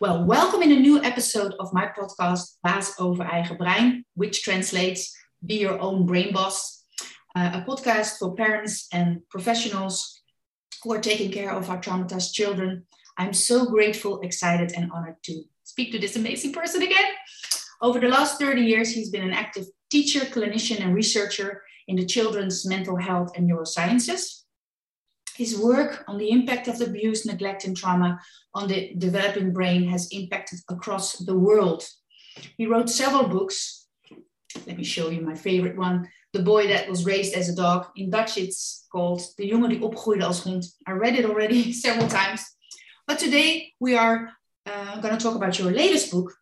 Well, welcome in a new episode of my podcast, Baas over eigen brein, which translates Be Your Own Brain Boss, uh, a podcast for parents and professionals who are taking care of our traumatized children. I'm so grateful, excited, and honored to speak to this amazing person again. Over the last 30 years, he's been an active teacher, clinician, and researcher in the children's mental health and neurosciences. His work on the impact of abuse, neglect, and trauma on the developing brain has impacted across the world. He wrote several books. Let me show you my favorite one The Boy That Was Raised as a Dog. In Dutch, it's called De jongen die opgroeide als hond. I read it already several times. But today we are uh, going to talk about your latest book.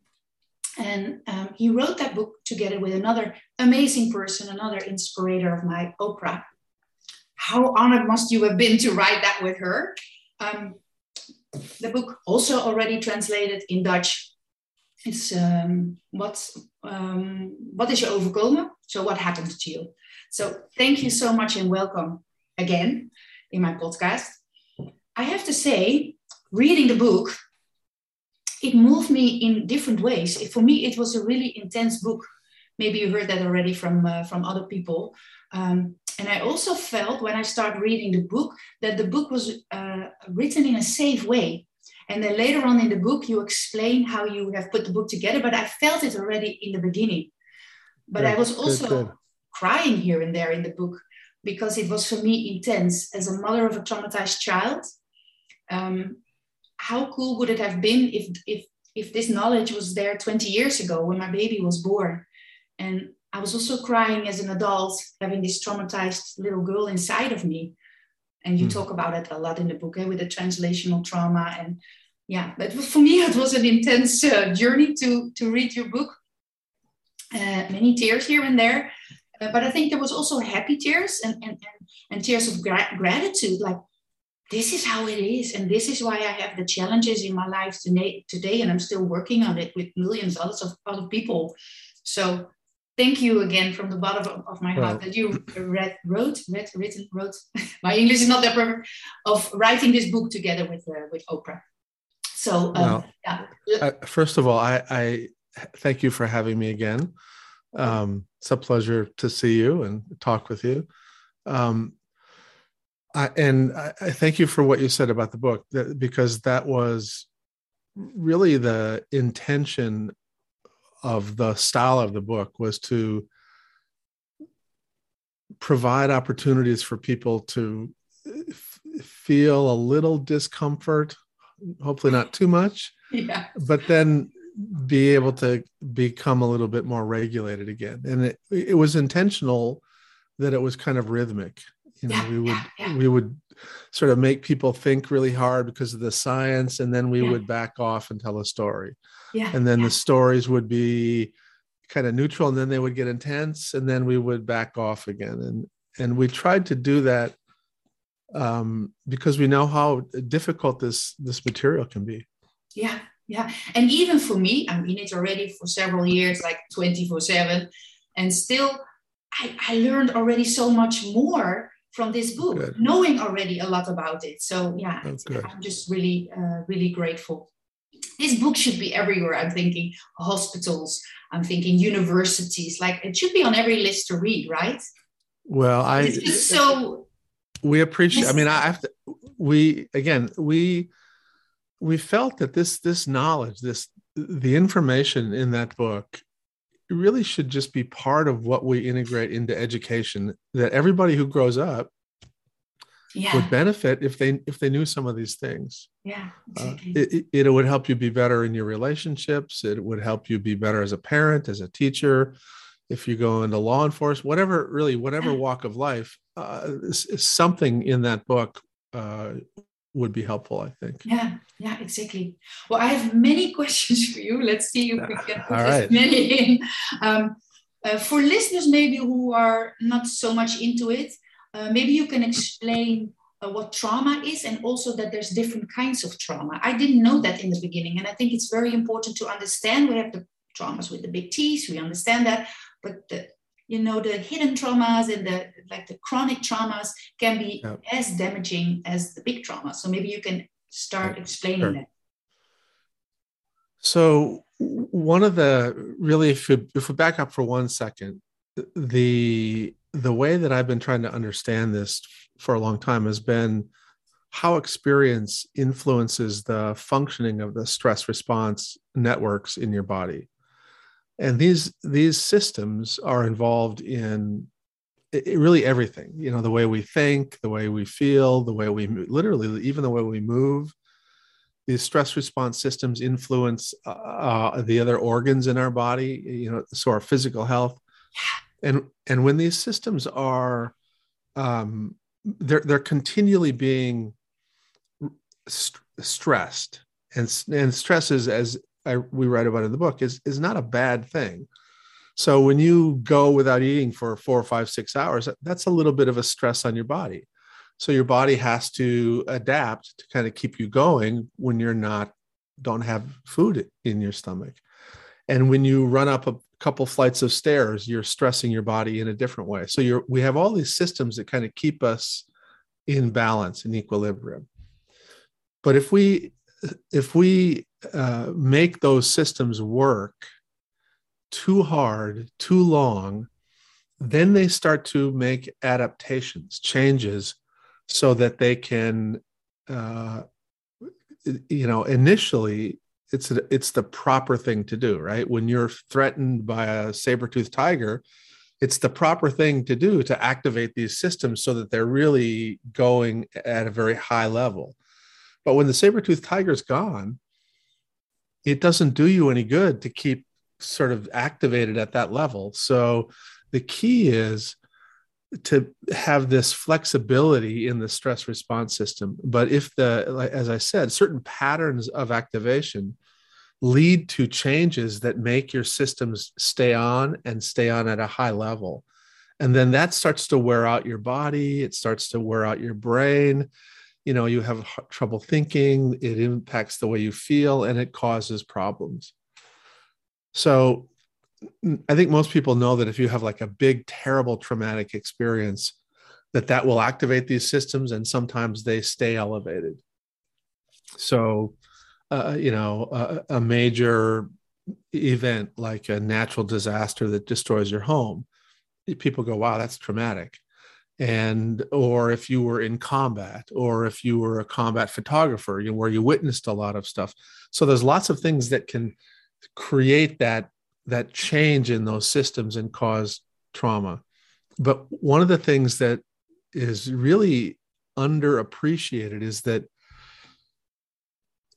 And um, he wrote that book together with another amazing person, another inspirator of my Oprah, how honored must you have been to write that with her? Um, the book also already translated in Dutch. It's um, what's um, what is je overkomen? So what happened to you? So thank you so much and welcome again in my podcast. I have to say, reading the book, it moved me in different ways. For me, it was a really intense book. Maybe you heard that already from uh, from other people. Um, and I also felt when I started reading the book that the book was uh, written in a safe way. And then later on in the book, you explain how you have put the book together, but I felt it already in the beginning. But good, I was also good, good. crying here and there in the book because it was for me intense as a mother of a traumatized child. Um, how cool would it have been if, if, if this knowledge was there 20 years ago when my baby was born? And I was also crying as an adult, having this traumatized little girl inside of me. And you mm. talk about it a lot in the book eh, with the translational trauma. And yeah, but for me, it was an intense uh, journey to, to read your book. Uh, many tears here and there. Uh, but I think there was also happy tears and, and, and, and tears of gra- gratitude. Like, this is how it is. And this is why I have the challenges in my life today, today and I'm still working on it with millions of other people. So thank you again from the bottom of, my heart that you read, wrote, read, written, wrote. my English is not that perfect. Of writing this book together with uh, with Oprah. So um, yeah. Uh, first of all, I, I, thank you for having me again. Um, it's a pleasure to see you and talk with you. Um, I, and I, I thank you for what you said about the book that, because that was really the intention of the style of the book was to provide opportunities for people to uh, f- feel a little discomfort hopefully not too much yeah. but then be able to become a little bit more regulated again and it, it was intentional that it was kind of rhythmic you know yeah, we would yeah, yeah. we would sort of make people think really hard because of the science and then we would back off and tell a story yeah and then the stories would be kind of neutral and then they would get intense and then we would back off again and and we tried to do that um, because we know how difficult this this material can be yeah yeah and even for me i mean it's already for several years like 24 7 and still I, I learned already so much more from this book, good. knowing already a lot about it. So yeah, oh, I'm just really, uh, really grateful. This book should be everywhere. I'm thinking hospitals. I'm thinking universities. Like it should be on every list to read, right? Well, I it's just so. We appreciate. I mean, I have to. We again, we we felt that this this knowledge, this the information in that book really should just be part of what we integrate into education that everybody who grows up yeah. would benefit if they if they knew some of these things yeah uh, it, it, would help you be better in your relationships it would help you be better as a parent as a teacher if you go into law enforcement whatever really whatever walk of life uh, something in that book uh, would be helpful, I think. Yeah, yeah, exactly. Well, I have many questions for you. Let's see if we can put as many in. Um, uh, for listeners, maybe who are not so much into it, uh, maybe you can explain uh, what trauma is and also that there's different kinds of trauma. I didn't know that in the beginning, and I think it's very important to understand. We have the traumas with the big T's, we understand that, but the you know the hidden traumas and the like the chronic traumas can be yeah. as damaging as the big trauma so maybe you can start explaining sure. that So one of the really, if we, if we back up for one second, the the way that I've been trying to understand this for a long time has been how experience influences the functioning of the stress response networks in your body. And these these systems are involved in really everything you know the way we think the way we feel the way we literally even the way we move. These stress response systems influence uh, uh, the other organs in our body you know so our physical health and and when these systems are um, they're they're continually being st- stressed. And and stress is as I, we write about in the book is is not a bad thing. So when you go without eating for four or five six hours that's a little bit of a stress on your body. So your body has to adapt to kind of keep you going when you're not don't have food in your stomach and when you run up a couple flights of stairs you're stressing your body in a different way. So you're we have all these systems that kind of keep us in balance in equilibrium. But if we if we uh, make those systems work too hard too long then they start to make adaptations changes so that they can uh, you know initially it's it's the proper thing to do right? When you're threatened by a saber-toothed tiger it's the proper thing to do to activate these systems so that they're really going at a very high level. But when the saber-toothed tiger's gone it doesn't do you any good to keep sort of activated at that level. So the key is to have this flexibility in the stress response system. But if the as i said certain patterns of activation lead to changes that make your systems stay on and stay on at a high level. And then that starts to wear out your body. It starts to wear out your brain. You know you have trouble thinking. It impacts the way you feel and it causes problems. So I think most people know that if you have like a big, terrible traumatic experience, that that will activate these systems, and sometimes they stay elevated. So, uh, you know, a, a major event like a natural disaster that destroys your home, people go, "Wow, that's traumatic." and or if you were in combat or if you were a combat photographer you know, where you witnessed a lot of stuff so there's lots of things that can create that that change in those systems and cause trauma. But one of the things that is really underappreciated is that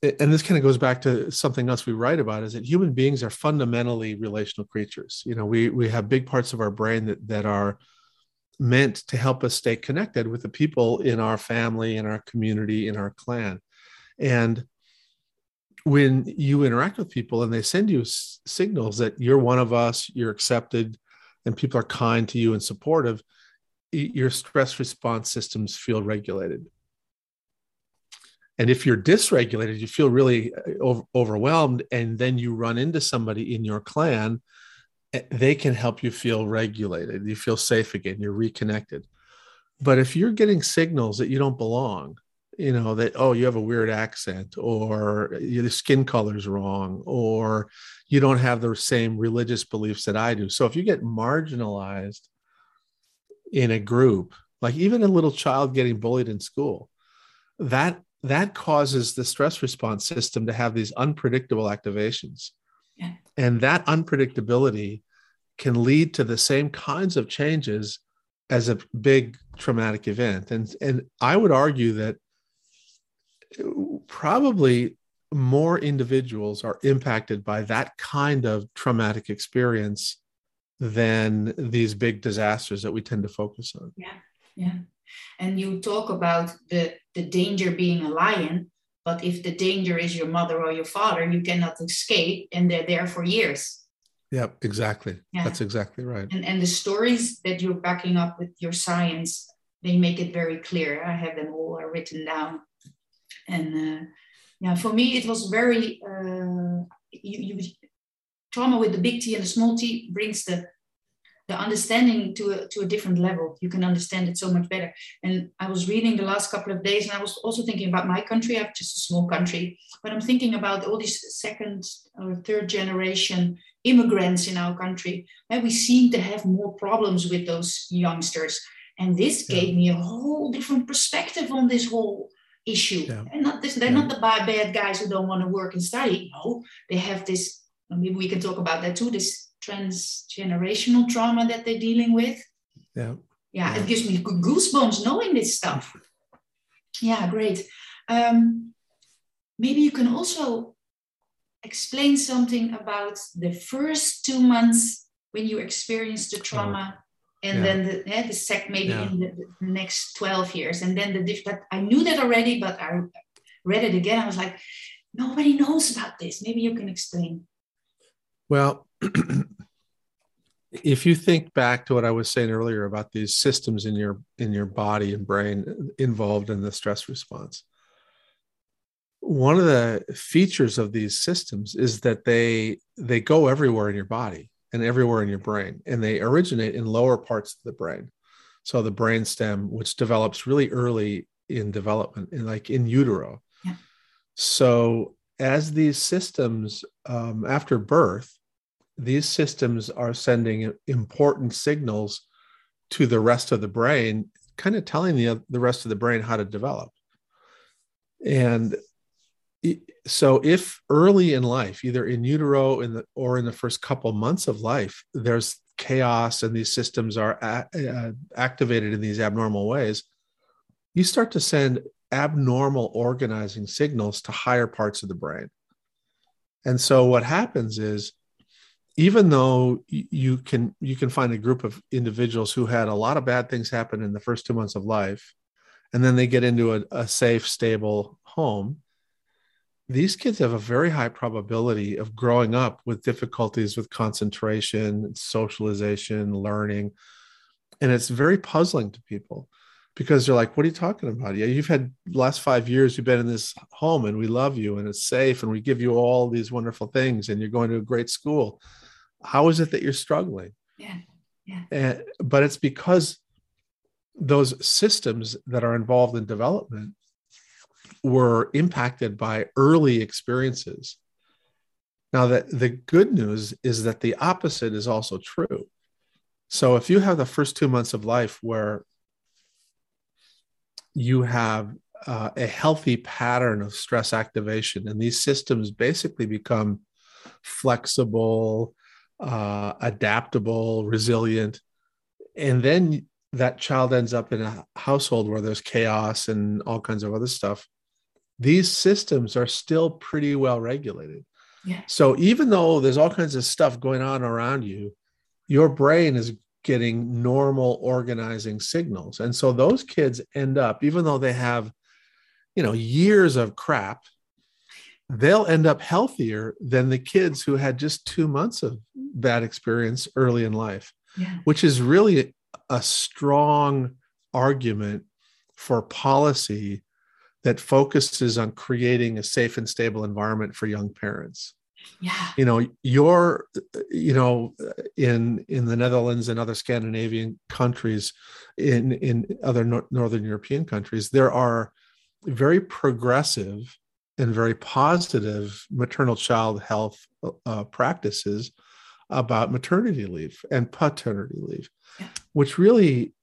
and this kind of goes back to something else we write about is that human beings are fundamentally relational creatures you know we we have big parts of our brain that that are meant to help us stay connected with the people in our family in our community in our clan and when you interact with people and they send you s- signals that you're one of us, you're accepted, and people are kind to you and supportive, your stress response systems feel regulated. And if you're dysregulated, you feel really uh, over, overwhelmed, and then you run into somebody in your clan, eh, they can help you feel regulated. You feel safe again, you're reconnected. But if you're getting signals that you don't belong, you know that oh you have a weird accent or your skin color's wrong or you don't have the same religious beliefs that i do so if you get marginalized in a group like even a little child getting bullied in school that that causes the stress response system to have these unpredictable activations yeah. and that unpredictability can lead to the same kinds of changes as a big traumatic event and and i would argue that probably more individuals are impacted by that kind of traumatic experience than these big disasters that we tend to focus on. Yeah, yeah. And you talk about the the danger being a lion, but if the danger is your mother or your father, you cannot escape, and they're there for years. Yeah, exactly. Yeah. That's exactly right. And and the stories that you're backing up with your science, they make it very clear. I have them all written down and uh, yeah, for me, it was very, uh, you, you, trauma with the big T and the small t brings the the understanding to a, to a different level. You can understand it so much better. And I was reading the last couple of days, and I was also thinking about my country. I have just a small country, but I'm thinking about all these second or third generation immigrants in our country. And we seem to have more problems with those youngsters. And this yeah. gave me a whole different perspective on this whole issue. Yeah. And not this, they're yeah. not the bad guys who don't want to work and study. No, they have this. Maybe we can talk about that too. This transgenerational trauma that they're dealing with. Yeah. Yeah, it gives me goosebumps knowing this stuff. Yeah, great. Um, maybe you can also explain something about the first two months when you experienced the trauma. Oh, and yeah. then the, yeah, the sec maybe yeah. in the, the, next 12 years and then the diff that i knew that already but i read it again i was like nobody knows about this maybe you can explain well if you think back to what I was saying earlier about these systems in your in your body and brain involved in the stress response, one of the features of these systems is that they they go everywhere in your body and everywhere in your brain, and they originate in lower parts of the brain. So the brain stem, which develops really early in development, in like in utero. Yeah. So as these systems um, after birth these systems are sending important signals to the rest of the brain, kind of telling the, the rest of the brain how to develop. And so, if early in life, either in utero in the, or in the first couple months of life, there's chaos and these systems are a, uh, activated in these abnormal ways, you start to send abnormal organizing signals to higher parts of the brain. And so, what happens is even though you can you can find a group of individuals who had a lot of bad things happen in the first two months of life and then they get into a, a safe stable home these kids have a very high probability of growing up with difficulties with concentration socialization learning and it's very puzzling to people because they're like what are you talking about? Yeah you've had last five years you've been in this home and we love you and it's safe and we give you all these wonderful things and you're going to a great school how is it that you're struggling? Yeah yeah. And, but it's because those systems that are involved in development were impacted by early experiences. Now that the good news is that the opposite is also true. So if you have the first two months of life where you have uh, a healthy pattern of stress activation and these systems basically become flexible uh, adaptable, resilient. And then that child ends up in a household where there's chaos and all kinds of other stuff. These systems are still pretty well regulated. Yeah. So even though there's all kinds of stuff going on around you, your brain is getting normal organizing signals. And so those kids end up, even though they have, you know, years of crap they'll end up healthier than the kids who had just two months of bad experience early in life, yeah. which is really a strong argument for policy that focuses on creating a safe and stable environment for young parents yeah you know you're you know in in the netherlands and other scandinavian countries in in other no- northern european countries there are very progressive and very positive maternal child health uh, practices about maternity leave and paternity leave, yeah. which really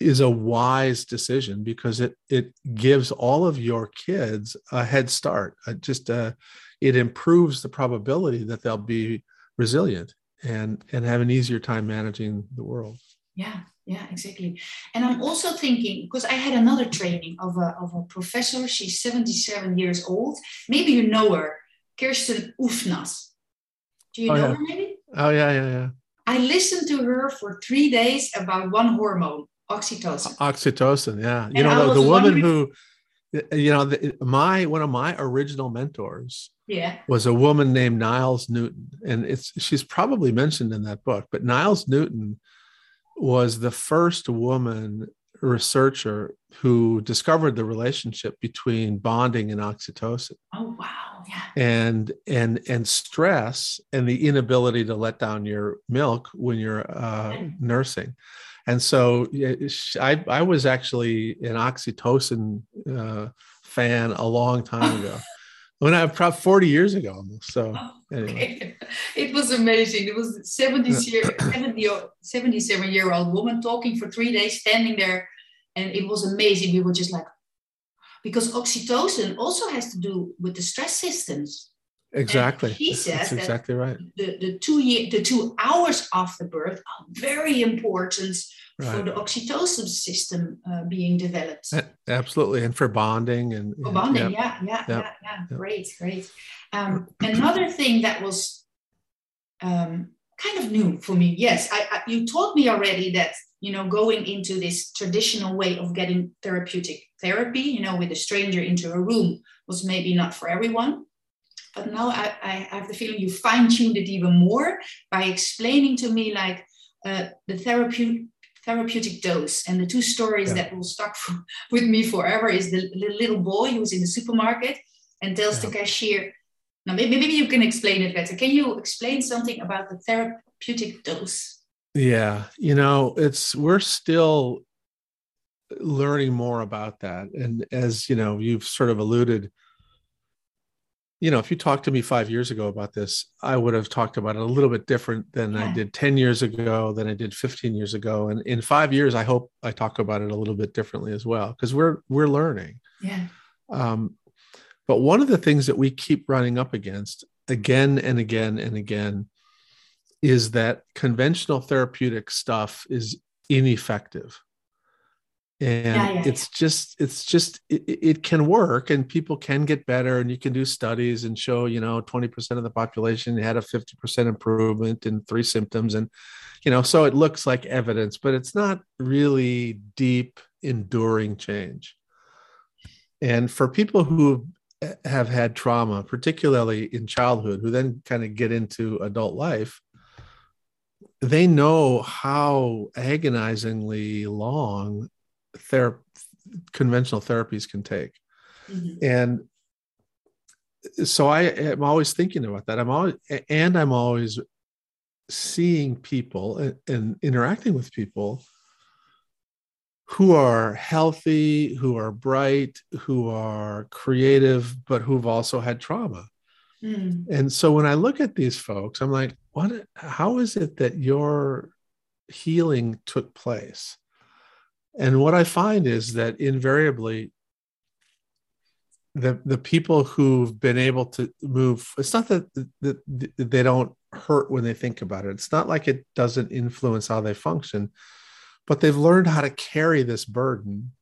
is a wise decision because it it gives all of your kids a head start. Uh, just uh, it improves the probability that they'll be resilient and and have an easier time managing the world. Yeah, yeah, exactly. And I'm also thinking because I had another training of a of a professor. She's 77 years old. Maybe you know her, Kerstin Uvnäs. Do you oh, know yeah. her? Maybe. Oh yeah, yeah, yeah. I listened to her for three days about one hormone, oxytocin. Oxytocin, yeah. You and know the, the woman who, you know, the, my one of my original mentors. Yeah. Was a woman named Niles Newton, and it's she's probably mentioned in that book. But Niles Newton was the first woman researcher who discovered the relationship between bonding and oxytocin. Oh wow yeah. and and and stress and the inability to let down your milk when you're uh, yeah. nursing and so I, I was actually an oxytocin uh, fan a long time ago when I have probably 40 years ago almost. So oh, anyway. it was amazing. It was 70, year, 70 77 year old woman talking for three days, standing there. And it was amazing. We were just like, because oxytocin also has to do with the stress systems. Exactly. And he says That's exactly right. The, the two year, the two hours after birth are very important right. for the oxytocin system uh, being developed. Absolutely, and for bonding and for bonding, yeah, yeah, yeah, yeah, yeah. Great, great. Um, another thing that was um, kind of new for me. Yes, I, I, you told me already that you know going into this traditional way of getting therapeutic therapy, you know, with a stranger into a room was maybe not for everyone. But now I, I have the feeling you fine tuned it even more by explaining to me like uh, the therapeutic therapeutic dose. And the two stories yeah. that will stuck for, with me forever is the, the, little boy who's in the supermarket and tells yeah. the cashier, now maybe, maybe you can explain it better. Can you explain something about the therapeutic dose? Yeah, you know, it's we're still learning more about that. And as you know, you've sort of alluded, you know, if you talked to me five years ago about this, I would have talked about it a little bit different than yeah. I did 10 years ago, than I did 15 years ago. And in five years, I hope I talk about it a little bit differently as well, because we're we're learning. Yeah. Um, but one of the things that we keep running up against again and again and again is that conventional therapeutic stuff is ineffective and yeah, yeah, it's yeah. just it's just it, it, can work and people can get better and you can do studies and show you know 20% of the population had a 50% improvement in three symptoms and you know so it looks like evidence but it's not really deep enduring change and for people who have had trauma particularly in childhood who then kind of get into adult life they know how agonizingly long ther- conventional therapies can take. Mm-hmm. And so I am always thinking about that. I'm always, and I'm always seeing people and, and interacting with people who are healthy, who are bright, who are creative, but who've also had trauma. Mm. And so when I look at these folks, I'm like, what how is it that your healing took place? And what I find is that invariably, the the people who've been able to move, it's not that, that they don't hurt when they think about it. It's not like it doesn't influence how they function, but they've learned how to carry this burden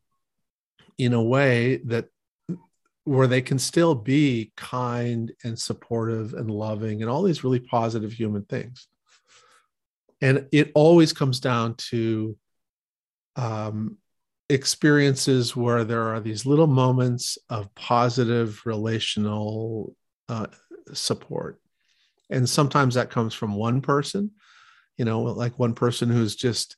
in a way that where they can still be kind and supportive and loving and all these really positive human things. And it always comes down to um, experiences where there are these little moments of positive relational uh, support. And sometimes that comes from one person, you know, like one person who's just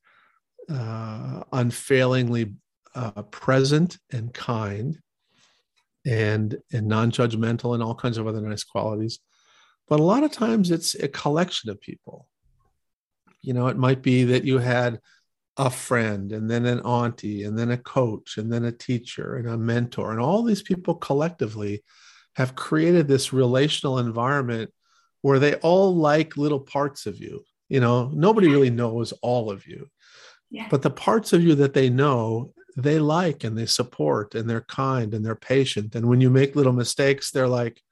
uh, unfailingly uh, present and kind and and non-judgmental and all kinds of other nice qualities but a lot of times it's a collection of people you know it might be that you had a friend and then an auntie and then a coach and then a teacher and a mentor and all these people collectively have created this relational environment where they all like little parts of you you know? Nobody really knows all of you yeah. but the parts of you that they know they like and they support and they're kind and they're patient and when you make little mistakes they're like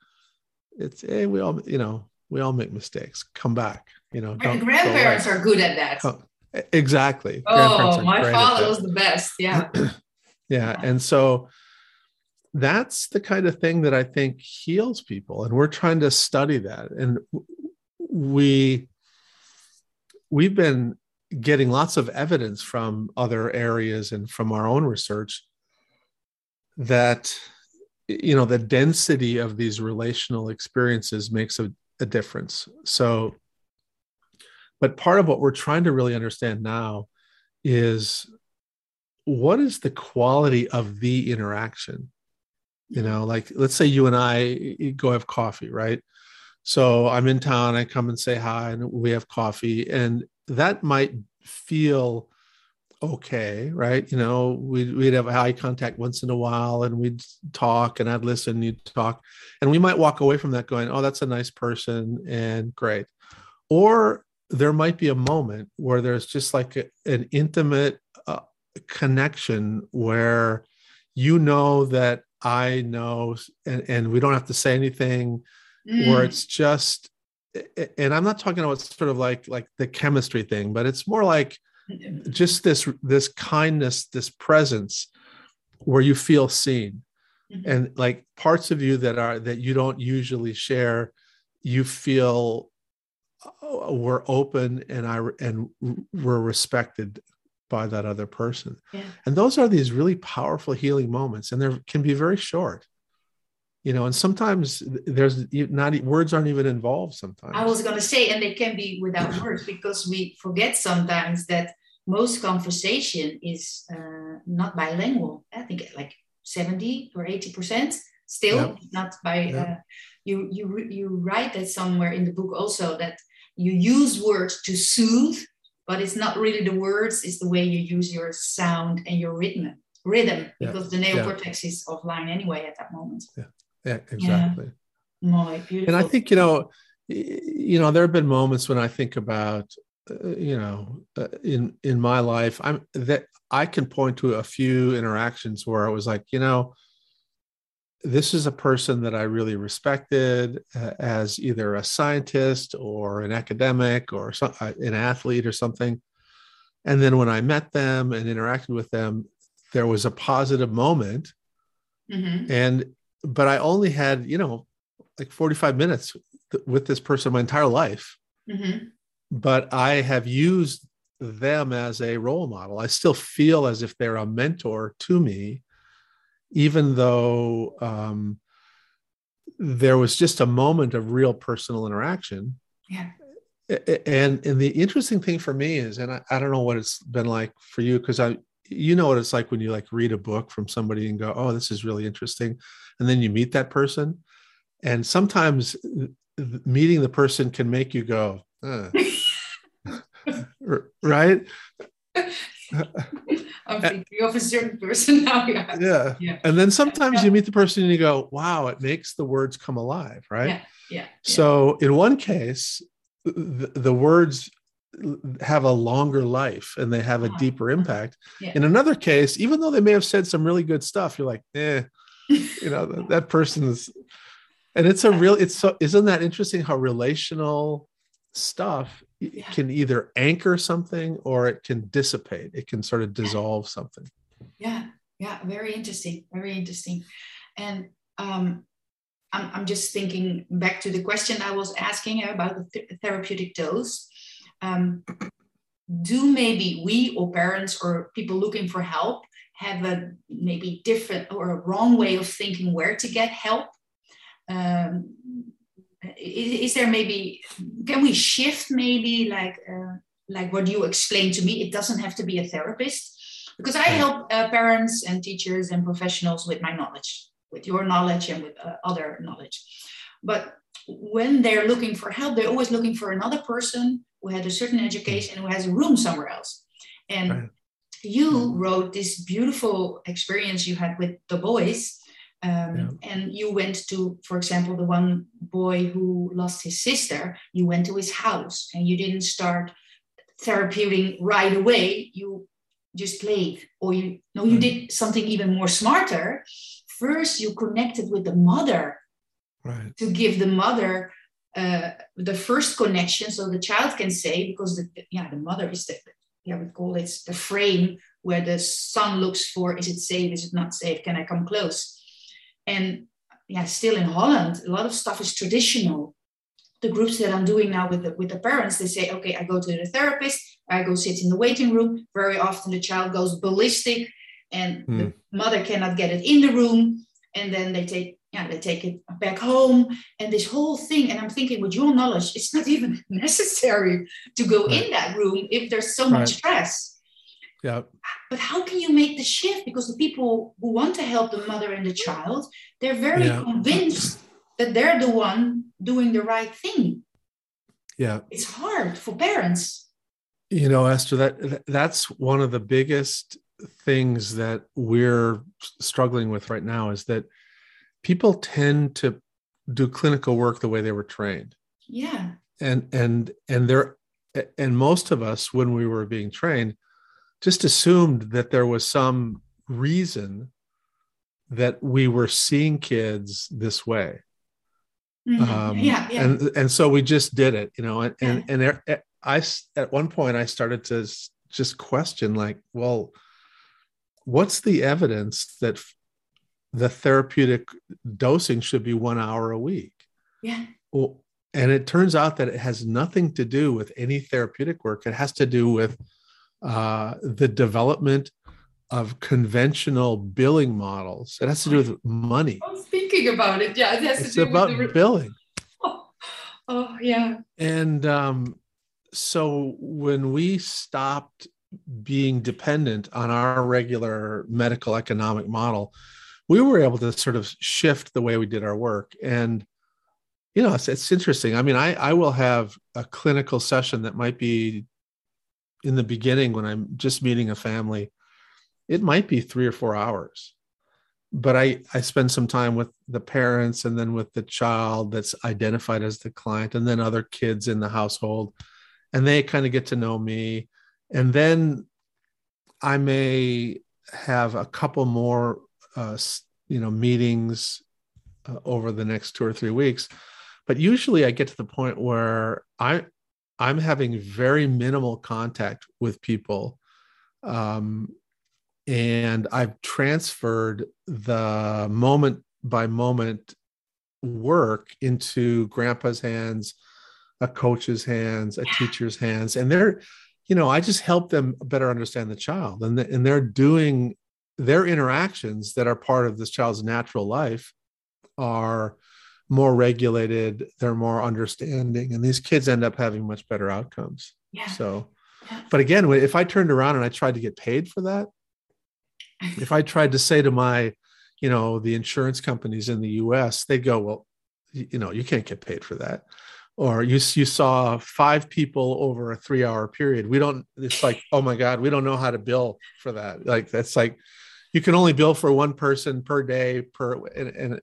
it's hey we all you know we all make mistakes. Come back you know my grandparents are good at that. Come, Exactly. Oh, my father was the best. Yeah. yeah. yeah. And so that's the kind of thing that I think heals people. And we're trying to study that. And we we've been getting lots of evidence from other areas and from our own research that you know the density of these relational experiences makes a, a difference so but part of what we're trying to really understand now is what is the quality of the interaction? you know like let's say you and i go have coffee right? So i'm in town i come and say hi and we have coffee and that might feel okay right? You know we'd, we'd have eye contact once in a while and we'd talk and i'd listen you'd talk and we might walk away from that going oh that's a nice person and great. Or there might be a moment where there's just like a, an intimate uh, connection where you know that I know, and, and we don't have to say anything, mm. where it's just, and I'm not talking about sort of like like the chemistry thing, but it's more like just this this kindness, this presence, where you feel seen, mm-hmm. and like parts of you that are that you don't usually share, you feel were open and I and were respected by that other person. Yeah. And those are these really powerful healing moments, and they can be very short. You know, and sometimes there's not words aren't even involved. Sometimes I was going to say, and they can be without words because we forget sometimes that most conversation is uh, not bilingual. I think like seventy or eighty percent still yep. not by. Yep. Uh, you you you write that somewhere in the book also that you use words to soothe but it's not really the words it's the way you use your sound and your rhythm rhythm yeah. because the neocortex yeah. is offline anyway at that moment yeah yeah exactly yeah. and i think you know you know there have been moments when i think about uh, you know uh, in in my life i'm that i can point to a few interactions where i was like you know this is a person that I really respected uh, as either a scientist or an academic or some, uh, an athlete or something. And then when I met them and interacted with them, there was a positive moment. Mm-hmm. And, but I only had, you know, like 45 minutes with this person my entire life. Mm-hmm. But I have used them as a role model. I still feel as if they're a mentor to me even though um, there was just a moment of real personal interaction. Yeah. And and the interesting thing for me is, and I, I don't know what it's been like for you, because I you know what it's like when you like read a book from somebody and go, oh, this is really interesting, and then you meet that person, and sometimes meeting the person can make you go, uh. right? I'm thinking of a certain person now. Yeah. yeah. yeah. And then sometimes yeah. you meet the person and you go, wow, it makes the words come alive, right? Yeah. Yeah. So in one case, the, the words have a longer life and they have a uh-huh. deeper impact. Yeah. In another case, even though they may have said some really good stuff, you're like, eh, you know, that, that person is, and it's a real, it's so, isn't that interesting how relational stuff yeah. can either anchor something or it can dissipate. It can sort of dissolve something. Yeah yeah very interesting very interesting. And um, I'm, I'm just thinking back to the question i was asking about the th- therapeutic dose. Um, do maybe we or parents or people looking for help have a maybe different or a wrong way of thinking where to get help? Um, is, is, there maybe can we shift maybe like uh, like what you explained to me? It doesn't have to be a therapist. Because i help uh, parents and teachers and professionals with my knowledge with your knowledge and with uh, other knowledge. But when they're looking for help they're always looking for another person who had a certain education who has a room somewhere else. And right. you wrote this beautiful experience you had with the boys um, yeah. And you went to, for example, the one boy who lost his sister, you went to his house and you didn't start therapeuting right away. You just played, or you no, you mm. did something even more smarter. First, you connected with the mother right. to give the mother uh, the first connection, so the child can say, because the yeah, the mother is the yeah we call it the frame where the son looks for: is it safe? Is it not safe? Can I come close? And yeah, still in Holland, a lot of stuff is traditional. The groups that I'm doing now with the, with the parents, they say, okay, I go to the therapist, I go sit in the waiting room. Very often the child goes ballistic and mm. the hmm. mother cannot get it in the room. And then they take, yeah, they take it back home. And this whole thing, and I'm thinking with your knowledge, it's not even necessary to go right. in that room if there's so much stress. Yeah. But how can you make the shift? Because the people who want to help the mother and the child, they're very yeah. convinced that they're the one doing the right thing. Yeah. It's hard for parents. You know, Esther, that that's one of the biggest things that we're struggling with right now is that people tend to do clinical work the way they were trained. Yeah. And and and there and most of us when we were being trained just assumed that there was some reason that we were seeing kids this way. Mm-hmm. Um, yeah, yeah. And and so we just did it, you know. And yeah. and, and there, I at one point I started to just question, like, well, what's the evidence that the therapeutic dosing should be one hour a week? Yeah. Well, and it turns out that it has nothing to do with any therapeutic work. It has to do with uh, the development of conventional billing models. It has to do with money. I'm thinking about it. Yeah, it has it's to do about with the... billing. Oh, oh yeah. And um, so when we stopped being dependent on our regular medical economic model, we were able to sort of shift the way we did our work. And you know, it's, it's interesting. I mean, I I will have a clinical session that might be in the beginning when I'm just meeting a family, it might be three or four hours. But I, I spend some time with the parents and then with the child that's identified as the client, and then other kids in the household. And they kind of get to know me. And then I may have a couple more, uh, you know, meetings uh, over the next two or three weeks. But usually I get to the point where I, I'm having very minimal contact with people. Um, and I've transferred the moment by moment work into grandpa's hands, a coach's hands, a teacher's hands. And they're, you know, I just help them better understand the child. And, the, and they're doing their interactions that are part of this child's natural life are more regulated, they're more understanding, and these kids end up having much better outcomes. Yeah. So, but again, if I turned around and I tried to get paid for that, if I tried to say to my, you know, the insurance companies in the US, they'd go, well, you know, you can't get paid for that. Or you, you saw five people over a three hour period. We don't, it's like, oh my God, we don't know how to bill for that. Like, that's like, you can only bill for one person per day per, and, and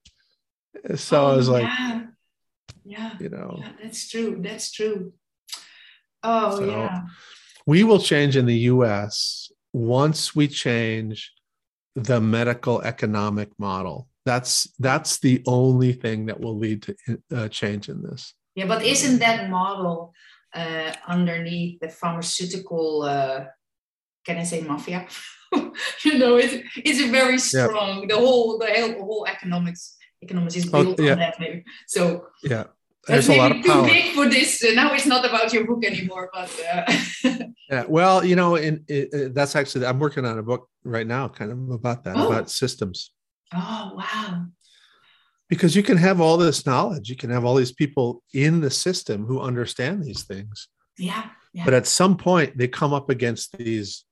so oh, I was like, yeah, yeah, you know, yeah, that's true. That's true. Oh so yeah. We will change in the U.S. once we change the medical economic model. That's that's the only thing that will lead to uh, change in this. Yeah, but isn't that model uh, underneath the pharmaceutical? Uh, can I say mafia? you know, it's it's very strong. Yeah. The whole the whole, the whole economics economics is oh, built oh, yeah. on that maybe. So yeah. There's that's maybe too big for this. Uh, now it's not about your book anymore, but uh... yeah. Well, you know, in it, that's actually I'm working on a book right now, kind of about that, oh. about systems. Oh wow! Because you can have all this knowledge, you can have all these people in the system who understand these things. Yeah. yeah. But at some point, they come up against these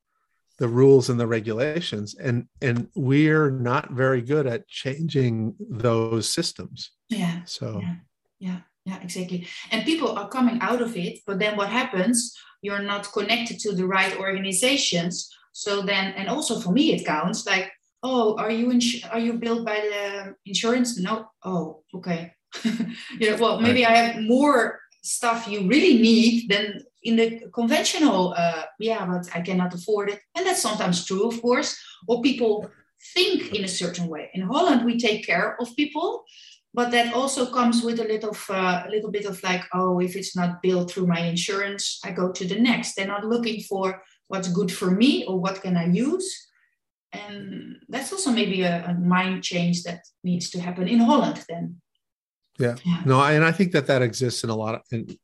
the rules and the regulations and and we're not very good at changing those systems. Yeah so yeah yeah, yeah exactly. And people are coming out of it but then what happens? You're not connected to the right organizations. So then and also for me it counts like oh are you ins- are you billed by the insurance? No oh okay. You know well maybe right. i have more stuff you really need than in the conventional, uh, yeah, but I cannot afford it. And that's sometimes true, of course, or people think in a certain way. In Holland, we take care of people, but that also comes with a little, uh, a little bit of like, oh, if it's not billed through my insurance, I go to the next. They're not looking for what's good for me or what can I use. And that's also maybe a, a mind change that needs to happen in Holland then. Yeah. yeah. No, and I think that that exists in a lot of, in,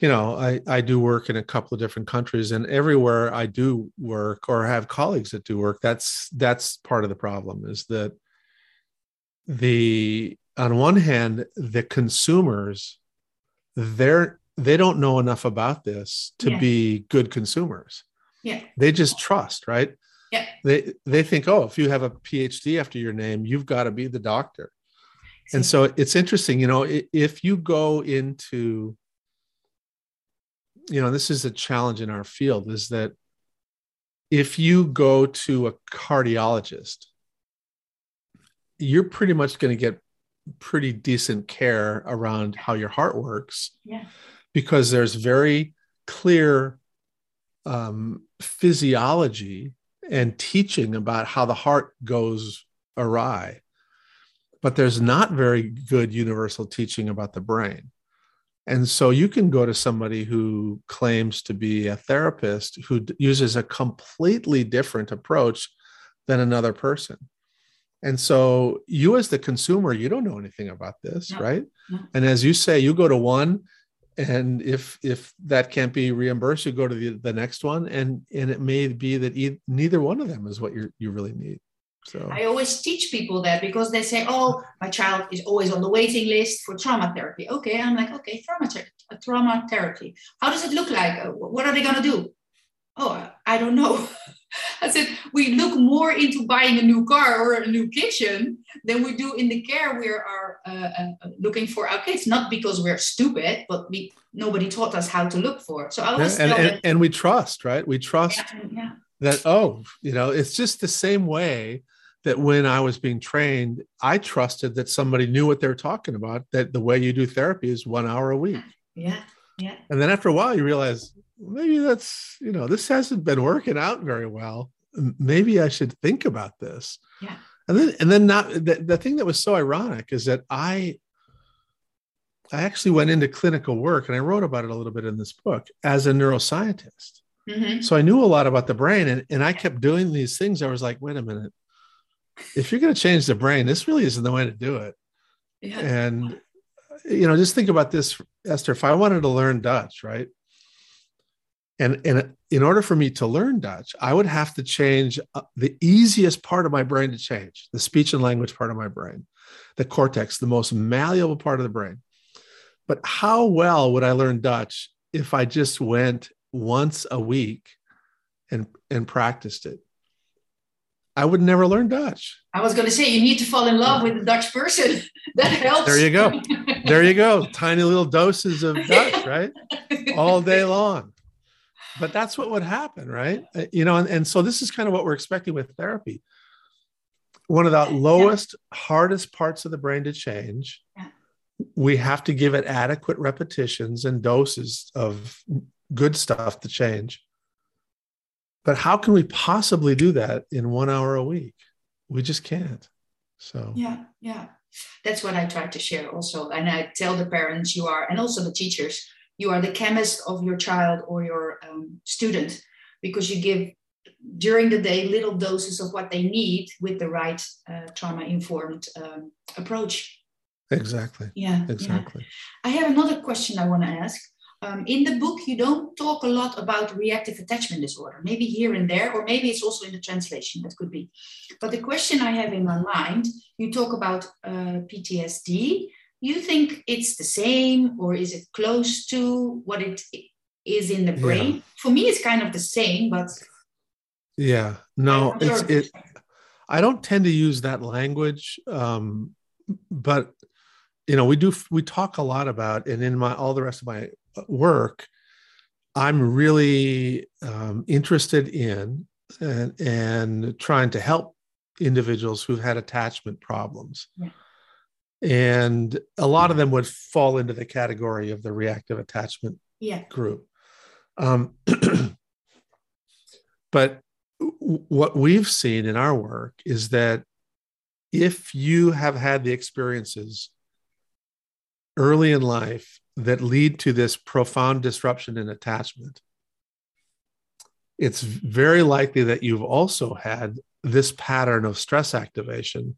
you know, I, I do work in a couple of different countries and everywhere I do work or have colleagues that do work, that's, that's part of the problem is that the, on one hand, the consumers, they're, they don't know enough about this to yeah. be good consumers. Yeah. They just trust, right? Yeah. They they think, oh, if you have a PhD after your name, you've got to be the doctor. And so it's interesting, you know, if you go into, you know, this is a challenge in our field is that if you go to a cardiologist, you're pretty much going to get pretty decent care around how your heart works. Yeah. Because there's very clear um, physiology and teaching about how the heart goes awry. But there's not very good universal teaching about the brain. And so you can go to somebody who claims to be a therapist who uses a completely different approach than another person. And so you as the consumer, you don't know anything about this, no, right? No. And as you say, you go to one and if if that can't be reimbursed, you go to the, the next one and and it may be that e- neither one of them is what you you really need. So I always teach people that because they say, "Oh, my child is always on the waiting list for trauma therapy." Okay, I'm like, "Okay, trauma therapy. Trauma therapy. How does it look like? What are they gonna do?" Oh, I don't know. I said, we look more into buying a new car or a new kitchen than we do in the care we are uh, uh, looking for our kids. Not because we're stupid, but we, nobody taught us how to look for. So I was yeah, and, and, and, we trust, right? We trust yeah, yeah. that, oh, you know, it's just the same way that when I was being trained, I trusted that somebody knew what they were talking about, that the way you do therapy is one hour a week. Yeah. Yeah. And then after a while, you realize, maybe that's you know this hasn't been working out very well maybe i should think about this yeah and then and then not the, the thing that was so ironic is that i i actually went into clinical work and i wrote about it a little bit in this book as a neuroscientist mm-hmm. so i knew a lot about the brain and, and i kept doing these things i was like wait a minute if you're going to change the brain this really isn't the way to do it yeah. and you know just think about this esther if i wanted to learn dutch right and, and in order for me to learn Dutch, I would have to change uh, the easiest part of my brain to change the speech and language part of my brain, the cortex, the most malleable part of the brain. But how well would I learn Dutch if I just went once a week and, and practiced it? I would never learn Dutch. I was going to say, you need to fall in love with a Dutch person. that helps. There you go. There you go. Tiny little doses of Dutch, right? All day long but that's what would happen right uh, you know and, and so this is kind of what we're expecting with therapy one of the lowest yeah. hardest parts of the brain to change yeah. we have to give it adequate repetitions and doses of good stuff to change but how can we possibly do that in one hour a week? We just can't. So yeah yeah. That's what i try to share also. And i tell the parents you are and also the teachers you are the chemist of your child or your um, student because you give during the day little doses of what they need with the right uh, trauma informed um, approach. Exactly. Yeah exactly. Yeah. i have another question i want to ask um, in the book you don't talk a lot about reactive attachment disorder. Maybe here and there or maybe it's also in the translation that could be. But the question i have in my mind you talk about uh, ptsd you think it's the same or is it close to what it is in the brain? Yeah. for me it's kind of the same but yeah. No it's it i don't tend to use that language um but you know we do we talk a lot about and in my all the rest of my work i'm really um, interested in and, and trying to help individuals who've had attachment problems. Yeah. And a lot of them would fall into the category of the reactive attachment yeah. group. Um, but w- what we've seen in our work is that if you have had the experiences early in life that lead to this profound disruption in attachment it's very likely that you've also had this pattern of stress activation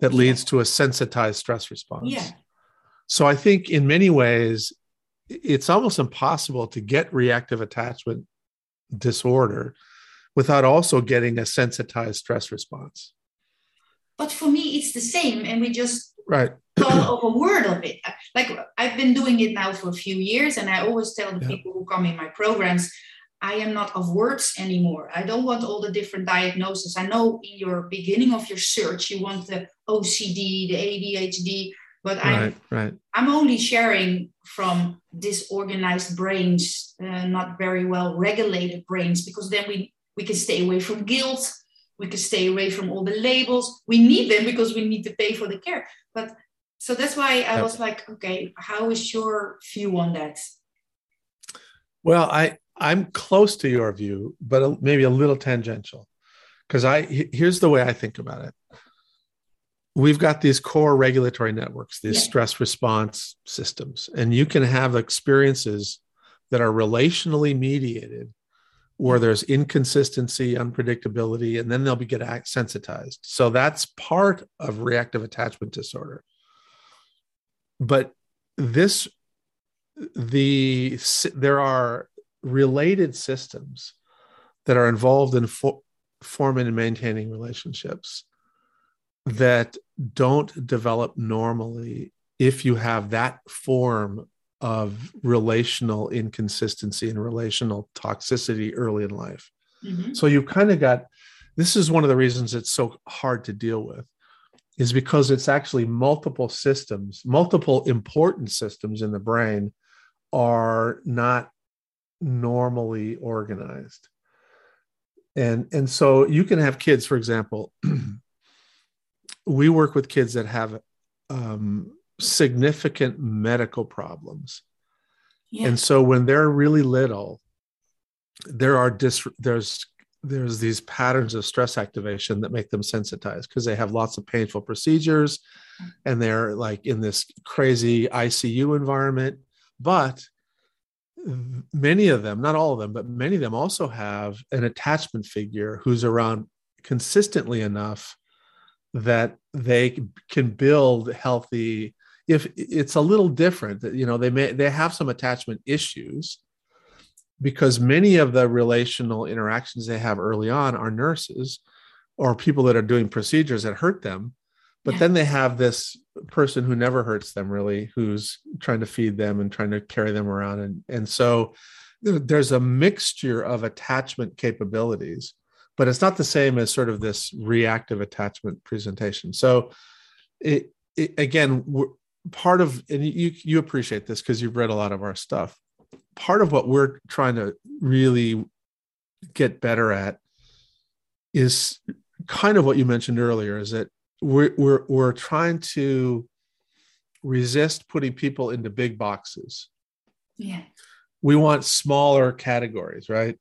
that leads to a sensitized stress response. Yeah. So I think in many ways, it's almost impossible to get reactive attachment disorder without also getting a sensitized stress response. But for me, it's the same, and we just right of a word of it. Like I've been doing it now for a few years, and I always tell the yeah. people who come in my programs, I am not of words anymore. I don't want all the different diagnoses. I know in your beginning of your search, you want the OCD, the ADHD, but right, I'm, right. I'm only sharing from disorganized brains, uh, not very well regulated brains, because then we, we can stay away from guilt. We can stay away from all the labels. We need them because we need to pay for the care. But so that's why I was like, okay, how is your view on that? Well, I I'm close to your view, but maybe a little tangential, because I here's the way I think about it. We've got these core regulatory networks, these yeah. stress response systems, and you can have experiences that are relationally mediated, where there's inconsistency, unpredictability, and then they'll be get sensitized. So that's part of reactive attachment disorder. But this the there are related systems that are involved in fo- forming and maintaining relationships that don't develop normally if you have that form of relational inconsistency and relational toxicity early in life. Mm-hmm. So you've kind of got this is one of the reasons it's so hard to deal with is because it's actually multiple systems, multiple important systems in the brain are not normally organized and and so you can have kids for example we work with kids that have um, significant medical problems yeah. and so when they're really little there are dis- there's there's these patterns of stress activation that make them sensitized because they have lots of painful procedures and they're like in this crazy ICU environment but many of them, not all of them, but many of them also have an attachment figure who's around consistently enough that they can build healthy if it's a little different you know they may they have some attachment issues because many of the relational interactions they have early on are nurses or people that are doing procedures that hurt them but yeah. then they have this person who never hurts them really who's trying to feed them and trying to carry them around and and so there's a mixture of attachment capabilities but it's not the same as sort of this reactive attachment presentation so it, it again part of and you you appreciate this because you've read a lot of our stuff part of what we're trying to really get better at is kind of what you mentioned earlier is that we're, we're, we're trying to resist putting people into big boxes. Yeah. We want smaller categories, right?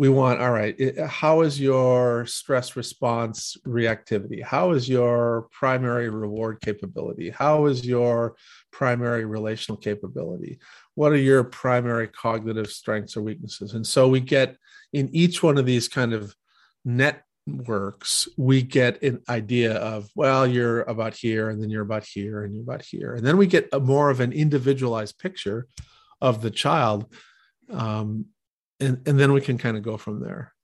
We want, all right, it, how is your stress response reactivity? How is your primary reward capability? How is your primary relational capability? What are your primary cognitive strengths or weaknesses? And so we get in each one of these kind of networks we get an idea of, well, you're about here, and then you're about here, and you're about here. And then we get a more of an individualized picture of the child. Um, and, and then we can kind of go from there.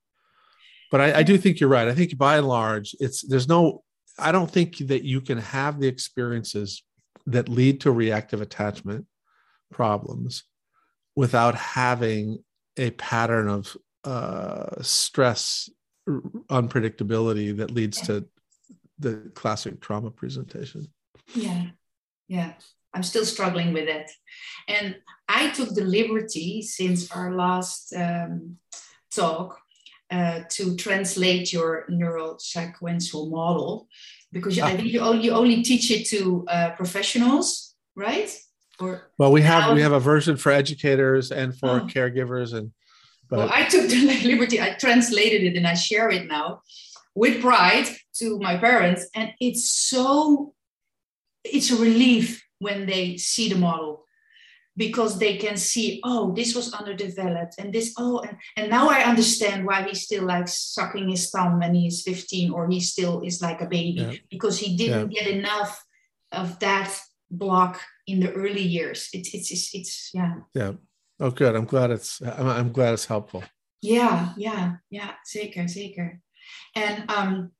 But I, I do think you're right. I think by and large, it's there's no, I don't think that you can have the experiences that lead to reactive attachment problems without having a pattern of uh, stress unpredictability that leads to the classic trauma presentation. Yeah, yeah. I'm still struggling with it. And I took the liberty since our last um, talk uh, to translate your neurosequential model because I think you only, you only teach it to uh, professionals, right? Or well, we have we have a version for educators and for oh. caregivers and but well, I took the liberty, I translated it and I share it now with pride to my parents. And it's so, it's a relief when they see the model because they can see, oh, this was underdeveloped and this, oh, and, and now I understand why he still likes sucking his thumb when he's 15 or he still is like a baby yeah. because he didn't yeah. get enough of that block in the early years. It's, it's, it's, it's yeah. Yeah. Oh, good. I'm glad it's. I'm, I'm glad it's helpful. Yeah, yeah, yeah. Zeker, zeker. And um,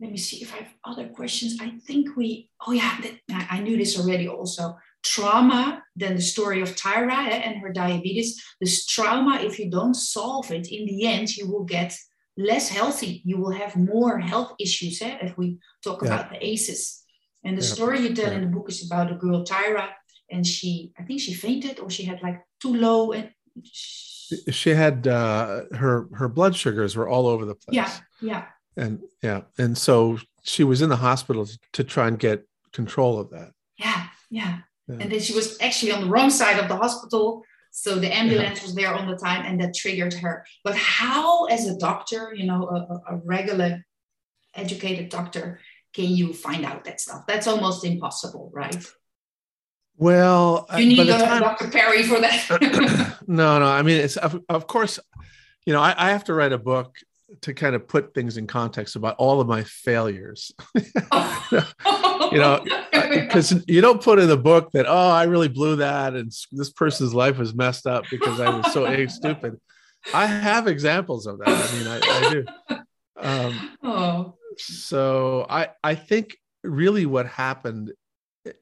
let me see if I have other questions. I think we. Oh yeah, that, I knew this already. Also, trauma then the story of Tyra eh, and her diabetes. This trauma, if you don't solve it, in the end, you will get less healthy. You will have more health issues eh, if we talk yeah. about the ACEs. And the yeah. story you tell yeah. in the book is about a girl, Tyra, and she, I think she fainted or she had like too low and she had uh, her her blood sugars were all over the place. Yeah, yeah. And yeah, and so she was in the hospital to try and get control of that. Yeah, yeah. yeah. And then she was actually on the wrong side of the hospital. So the ambulance yeah. was there on the time and that triggered her. But how, as a doctor, you know, a, a regular educated doctor, can you find out that stuff? That's almost impossible, right? Well, uh, you need a time, Dr. Perry for that. no, no. I mean, it's of, of course, you know, I, I, have to write a book to kind of put things in context about all of my failures. you know, because you don't put in the book that oh, I really blew that, and this person's life was messed up because I was so stupid. I have examples of that. I mean, I, I do. Um, oh. So I I think really what happened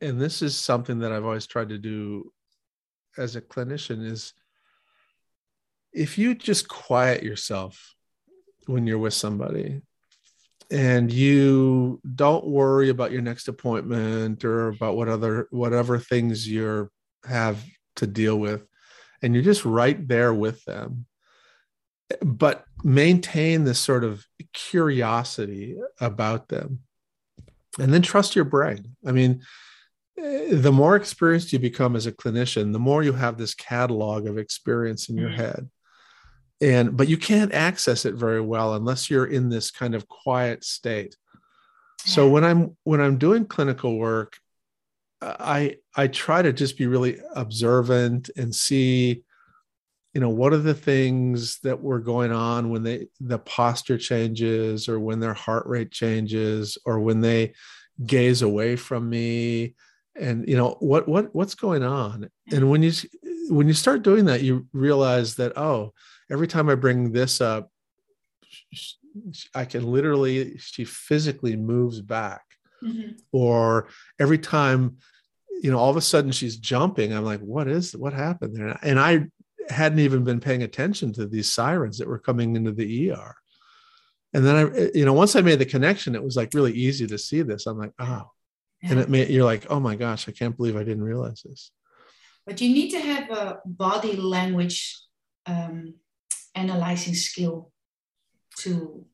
and this is something that I've always tried to do as a clinician is if you just quiet yourself when you're with somebody. And you don't worry about your next appointment or about what other whatever things you're have to deal with. And you're just right there with them. But maintain this sort of curiosity about them. And then trust your brain. I mean the more experienced you become as a clinician, the more you have this catalog of experience in your mm-hmm. head. And but you can't access it very well unless you're in this kind of quiet state. So when I'm when I'm doing clinical work, I I try to just be really observant and see you know what are the things that were going on when they the posture changes or when their heart rate changes or when they gaze away from me. And you know what what what's going on? And when you when you start doing that you realize that oh every time i bring this up i can literally she physically moves back. Mm-hmm. or every time you know all of a sudden she's jumping i'm like what is what happened there? And i hadn't even been paying attention to these sirens that were coming into the er and then i you know once i made the connection it was like really easy to see this. I'm like oh. And it may you're like oh my gosh i can't believe i didn't realize this. But you need to have a body language um, analyzing skill to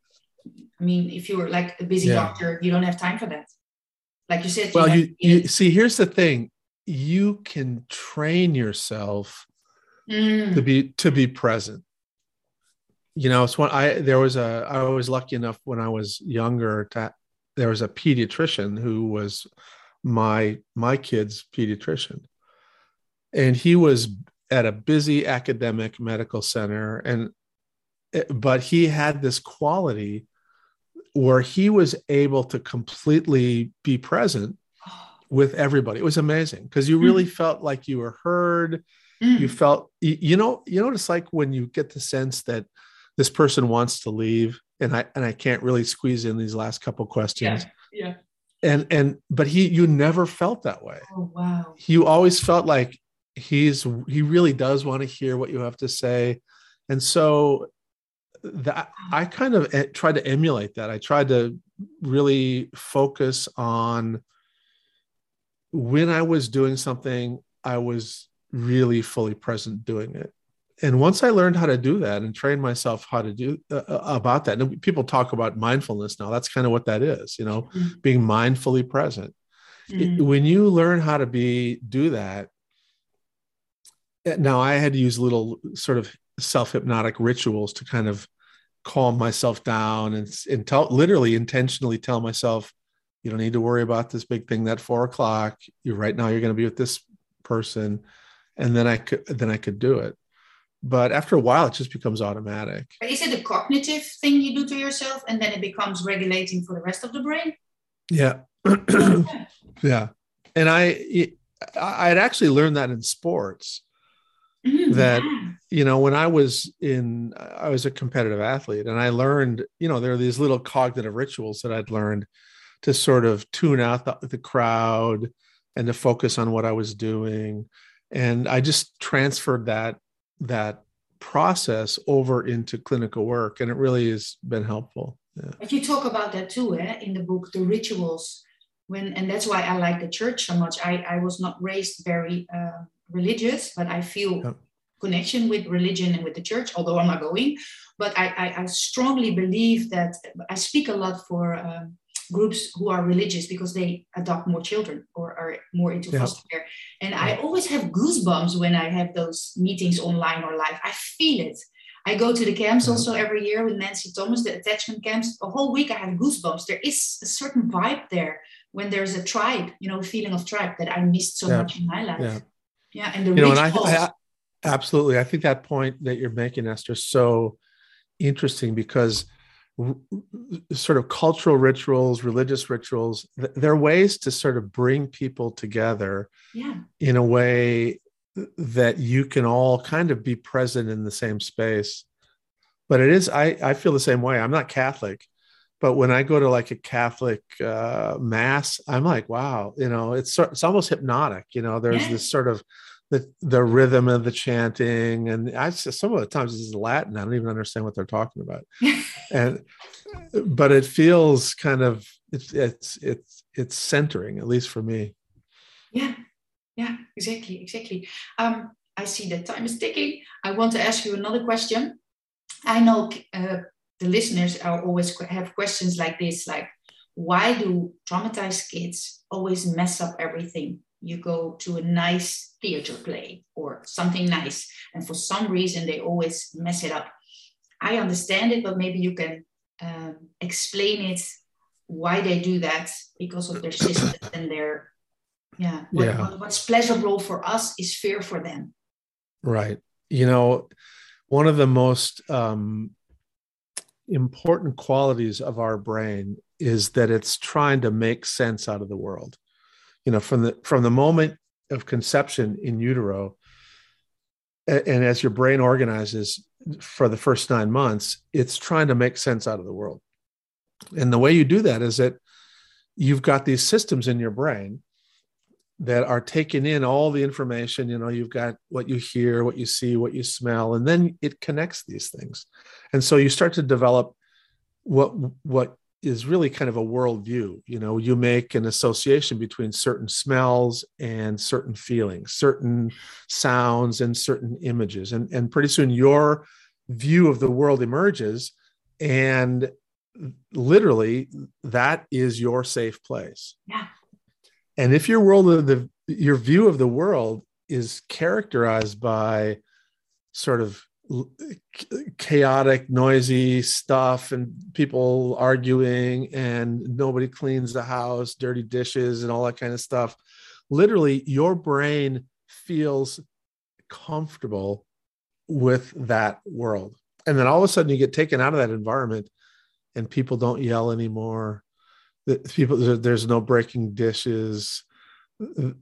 i mean if you're like a busy yeah. doctor you don't have time for that like you said well you, you, you see here's the thing you can train yourself mm. to be to be present you know it's when i there was a i was lucky enough when i was younger to there was a pediatrician who was my my kid's pediatrician and he was at a busy academic medical center and eh, but he had this quality where he was able to completely be present with everybody it was amazing because you really mm. felt like you were heard mm. you felt you know you know what it's like when you get the sense that this person wants to leave and I and I can't really squeeze in these last couple questions. Yeah. yeah. And and but he you never felt that way. Oh wow. You always felt like he's he really does want to hear what you have to say. And so that I kind of tried to emulate that. I tried to really focus on when I was doing something, I was really fully present doing it and once I learned how to do that and train myself how to do uh, uh about that, and people talk about mindfulness now. That's kind of what that is, you know, mm-hmm. being mindfully present. Mm-hmm. It, when you learn how to be do that, eh, Uh, now I had to use little sort of self hypnotic rituals to kind of calm myself down and, and tell literally intentionally tell myself, you don't need to worry about this big thing that four o'clock. You right now you're going to be with this person, and then I could then I could do it. But after a while it just becomes automatic. Is it a cognitive thing you do to yourself and then it becomes regulating for the rest of the brain? Yeah. Yeah. And i i had actually learned that in sports mm, that yeah. you know when i was in i was a competitive athlete and i learned you know there are these little cognitive rituals that i'd learned to sort of tune out the, the crowd and to focus on what I was doing. And I just transferred that that process over into clinical work, and it really has been helpful. Yeah. But you talk about that too eh, in the book, the rituals. When and that's why I like the church so much. I I was not raised very uh, religious, but I feel connection with religion and with the church, although I'm not going. But I, I, I strongly believe that I speak a lot for um, groups who are religious because they adopt more children or are more into yeah. foster care. And yeah. I always have goosebumps when I have those meetings online or live. I feel it. I go to the camps yeah. also every year with Nancy Thomas, the attachment camps. A whole week I have goosebumps. There is a certain vibe there when there's a tribe, you know, feeling of tribe that I missed so much in my life. Yeah. And the you know, and I, I, Absolutely. I think that point that you're making, Esther, is so interesting because r- sort of cultural rituals, religious rituals, th- they're ways to sort of bring people together yeah. in a way that you can all kind of be present in the same space. But it is, I, I feel the same way. I'm not Catholic, but when I go to like a Catholic uh, mass, I'm like, wow, you know, it's it's almost hypnotic. You know, there's yeah. this sort of the the rhythm of the chanting and I some of the times this is Latin. I don't even understand what they're talking about. and but it feels kind of it's it's it's it's centering, at least for me. Yeah, yeah, exactly, exactly. Um, I see that time is ticking. I want to ask you another question. I know uh, the listeners are always have questions like this, like why do traumatized kids always mess up everything? You go to a nice theater play or something nice and for some reason they always mess it up. I understand it but maybe you can um, explain it why they do that because of their system and their yeah, what, yeah. What's pleasurable for us is fear for them. Right. You know one of the most um, important qualities of our brain is that it's trying to make sense out of the world you know from the from the moment of conception in utero and as your brain organizes for the first nine months it's trying to make sense out of the world. And the way you do that is that you've got these systems in your brain that are taking in all the information you know you've got what you hear what you see what you smell and then it connects these things. And so you start to develop what what is really kind of a worldview. You know, you make an association between certain smells and certain feelings, certain sounds and certain images. And, and pretty soon your view of the world emerges. And literally, that is your safe place. Yeah. And if your world of the your view of the world is characterized by sort of chaotic, noisy stuff and people arguing and nobody cleans the house, dirty dishes and all that kind of stuff. Literally, your brain feels comfortable with that world. And then all of a sudden you get taken out of that environment and people don't yell anymore. People there's no breaking dishes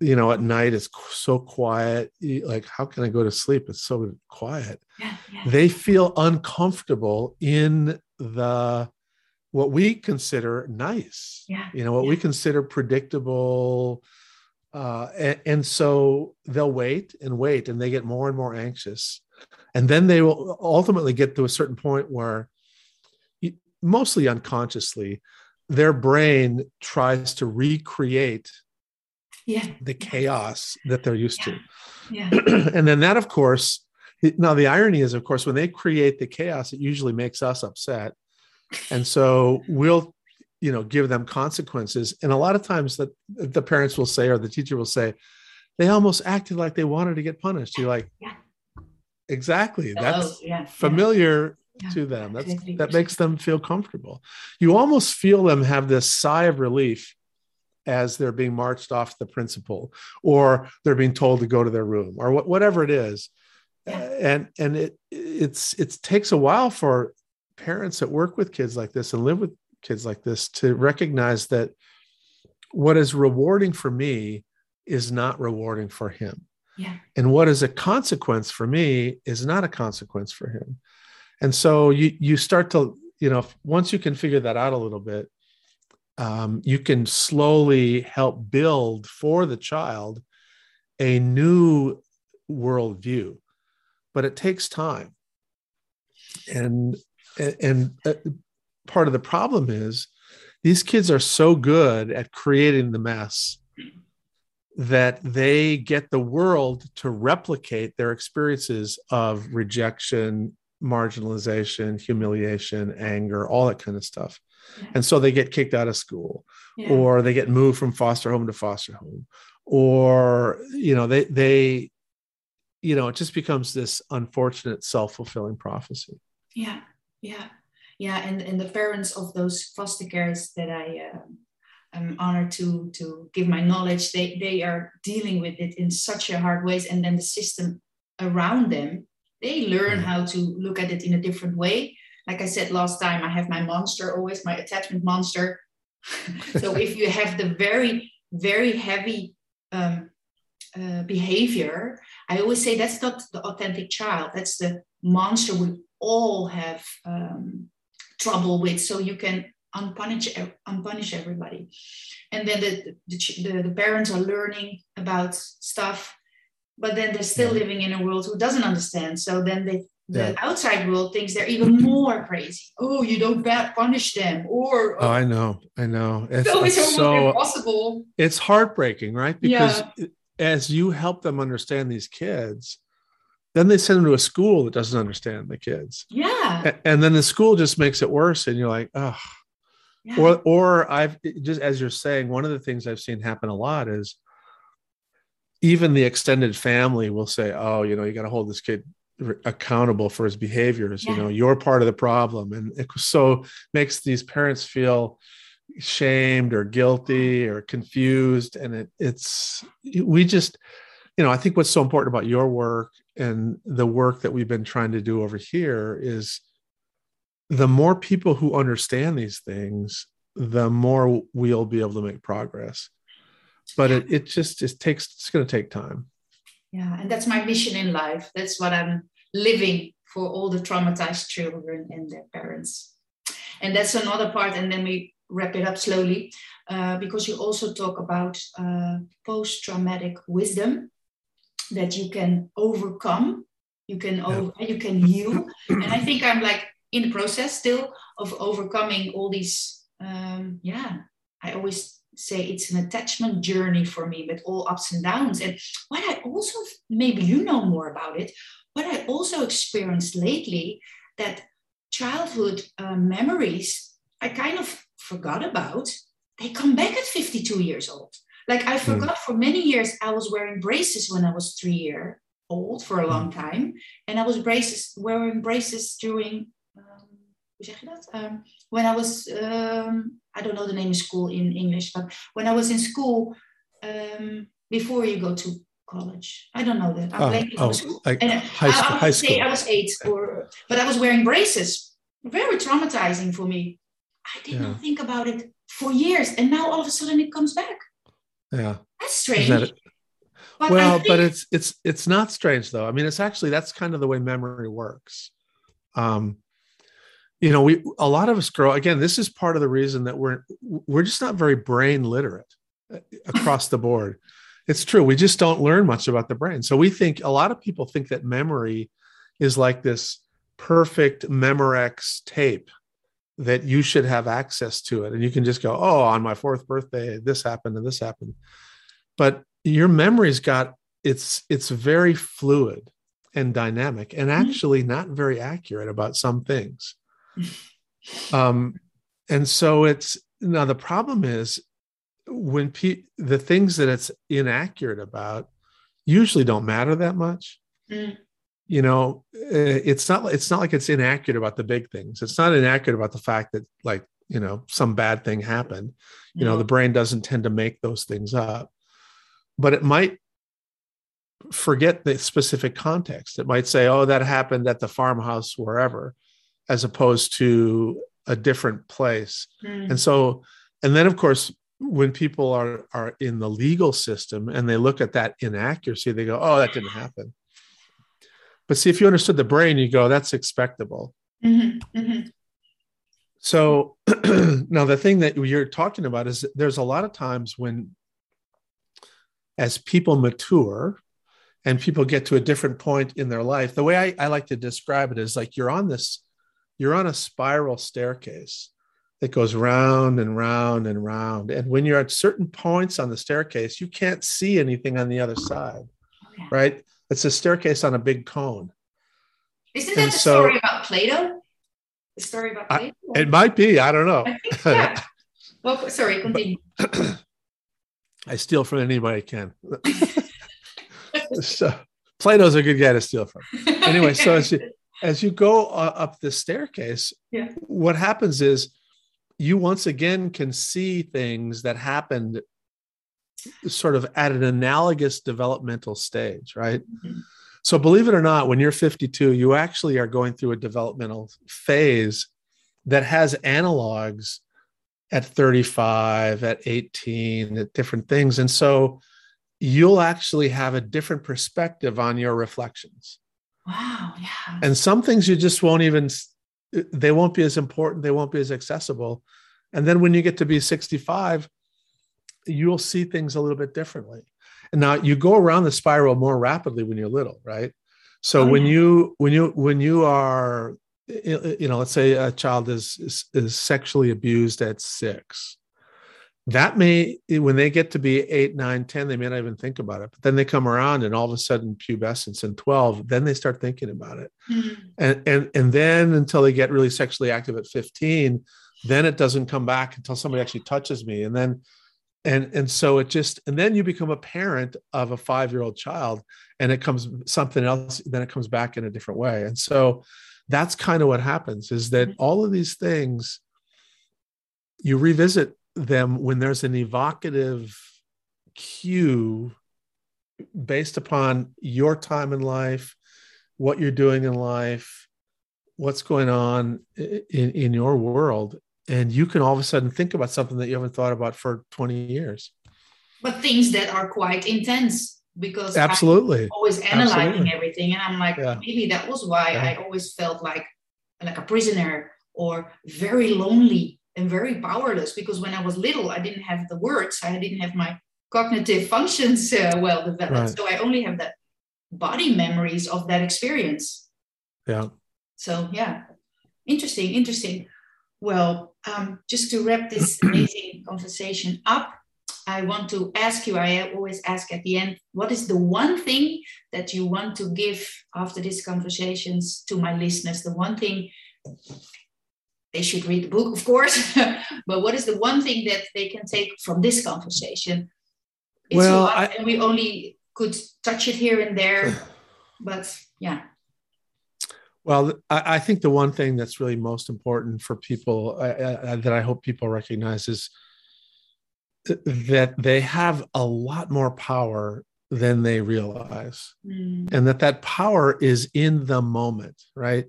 you know at night it's so quiet like how can i go to sleep? It's so quiet. Yeah, yeah. they feel uncomfortable in the what we consider nice yeah, you know what we consider predictable uh, and, and so they'll wait and wait and they get more and more anxious. And then they will ultimately get to a certain point where mostly unconsciously their brain tries to recreate yeah. the chaos that they're used yeah. to. Yeah. and then that, of course, now the irony is, of course, when they create the chaos, it usually makes us upset. And so we'll, you know, give them consequences. And a lot of times that the parents will say, or the teacher will say, they almost acted like they wanted to get punished. You're like, yeah. exactly. Oh, That's familiar to them. That's that makes them feel comfortable. You almost feel them have this sigh of relief as they're being marched off the principal or they're being told to go to their room or wh- whatever it is. And and it it's it takes a while for parents that work with kids like this and live with kids like this to recognize that what is rewarding for me is not rewarding for him. Yeah. and what is a consequence for me is not a consequence for him. And so you you start to you know once you can figure that out a little bit um, you can slowly help build for the child a new worldview, but it takes time. And and uh, part of the problem is these kids are so good at creating the mess that they get the world to replicate their experiences of rejection, marginalization, humiliation, anger, all that kind of stuff. Yeah. And so they get kicked out of school yeah. or they get moved from foster home to foster home or you know they they you know it just becomes this unfortunate self-fulfilling prophecy. Yeah. Yeah. Yeah, and and the parents of those foster cares that I uh, I'm honored to to give my knowledge. They they are dealing with it in such a hard ways, and then the system around them they learn how to look at it in a different way. Like I said last time, I have my monster always my attachment monster. so if you have the very very heavy um, uh, behavior, I always say that's not the authentic child. That's the monster we all have um, trouble with. So you can unpunish unpunish everybody and then the, the, the, parents are learning about stuff but then they're still living in a world who doesn't understand so then they the yeah. outside world thinks they're even more crazy. Oh you don't punish them or oh, i know i know. It's, so it's, it's so impossible. it's heartbreaking right? Because yeah. as you help them understand these kids then they send them to a school that doesn't understand the kids. Yeah. And then the school just makes it worse and you're like oh yeah. Or, or I've just as you're saying, one of the things I've seen happen a lot is even the extended family will say, "Oh, you know, you got to hold this kid accountable for his behaviors. Yeah. You know, you're part of the problem," and it so makes these parents feel shamed or guilty or confused, and it, it's we just, you know, I think what's so important about your work and the work that we've been trying to do over here is the more people who understand these things, the more we'll be able to make progress. But it, it just it takes it's going to take time. Yeah, and that's my mission in life. That's what I'm living for all the traumatized children and their parents. And that's another part. And then we wrap it up slowly uh, because you also talk about uh, post traumatic wisdom that you can overcome you can over, you can heal and i think i'm like in the process still of overcoming all these um, yeah i always say it's an attachment journey for me with all ups and downs and what i also maybe you know more about it what i also experienced lately that childhood uh, memories i kind of forgot about they come back at 52 years old like i hmm. forgot mm. for many years i was wearing braces when i was three year old for a long hmm. time and i was braces wearing braces during hoe zeg je dat? Um, when I was, um, I don't know the name of school in English, but when I was in school, um, before you go to college, I don't know that. I'm oh, oh like and high, I, I high school. I was eight, or but I was wearing braces. Very traumatizing for me. I did yeah. not think about it for years, and now all of a sudden it comes back. Yeah, that's strange. That but well, think, but it's it's it's not strange though. I mean, it's actually that's kind of the way memory works. Um, you know we a lot of us grow again this is part of the reason that we're we're just not very brain literate uh, across the board. It's true we just don't learn much about the brain. So we think a lot of people think that memory is like this perfect memorex tape that you should have access to it. And you can just go oh on my fourth birthday this happened and this happened. But your memory's got it's it's very fluid and dynamic and mm-hmm. actually not very accurate about some things um, and so it's now the problem is when pe- the things that it's inaccurate about usually don't matter that much. Mm. You know, eh, it's not it's not like it's inaccurate about the big things. It's not inaccurate about the fact that like you know some bad thing happened. You know, the brain doesn't tend to make those things up, but it might forget the specific context. It might say, "Oh, that happened at the farmhouse wherever," as opposed to a different place. Mm. And so, and then of course, when people are are in the legal system and they look at that inaccuracy, they go, "Oh, that didn't happen." But see, if you understood the brain, you go, "That's expectable." Mm-hmm. Mm-hmm. So now the thing that you're talking about is there's a lot of times when, as people mature and people get to a different point in their life, the way I, I like to describe it is like you're on this, you're on a spiral staircase that goes round and round and round. And when you're at certain points on the staircase, you can't see anything on the other side, okay. right? It's a staircase on a big cone. Isn't that and the so, story about Plato? The story about Plato? I, it might be. I don't know. I think, yeah. well, sorry, continue. I steal from anybody I can. so Plato's a good guy to steal from. Anyway, so you as you go uh, up the staircase, yeah. what happens is you once again can see things that happened sort of at an analogous developmental stage, right? Mm-hmm. So, believe it or not, when you're 52, you actually are going through a developmental phase that has analogs at 35, at 18, at different things. And so, you'll actually have a different perspective on your reflections. Wow. Yeah. And some things you just won't even they won't be as important, they won't be as accessible. And then when you get to be 65, you'll see things a little bit differently. And now you go around the spiral more rapidly when you're little, right? So oh, when yeah. you when you when you are you know, let's say a child is, is is sexually abused at six, that may when they get to be eight nine ten they may not even think about it but then they come around and all of a sudden pubescence and 12 then they start thinking about it mm-hmm. and and and then until they get really sexually active at 15 then it doesn't come back until somebody actually touches me and then and and so it just and then you become a parent of a five year old child and it comes something else then it comes back in a different way and so that's kind of what happens is that mm-hmm. all of these things you revisit them when there's an evocative cue based upon your time in life, what you're doing in life, what's going on in, in your world. And you can all of a sudden think about something that you haven't thought about for 20 years. But things that are quite intense because absolutely I'm always analyzing absolutely. everything. And I'm like, yeah. maybe that was why yeah. I always felt like like a prisoner or very lonely and very powerless because when I was little, I didn't have the words, I didn't have my cognitive functions uh, well developed. Right. So I only have that body memories of that experience. Yeah. So, yeah, interesting, interesting. Well, um, just to wrap this amazing conversation up, I want to ask you, I always ask at the end, what is the one thing that you want to give after these conversations to my listeners? The one thing they should read the book, of course. but what is the one thing that they can take from this conversation? It's well, lot, I, and we only could touch it here and there, but yeah. Well, I, I, think the one thing that's really most important for people uh, that I hope people recognize is that they have a lot more power than they realize, mm. and that that power is in the moment, right?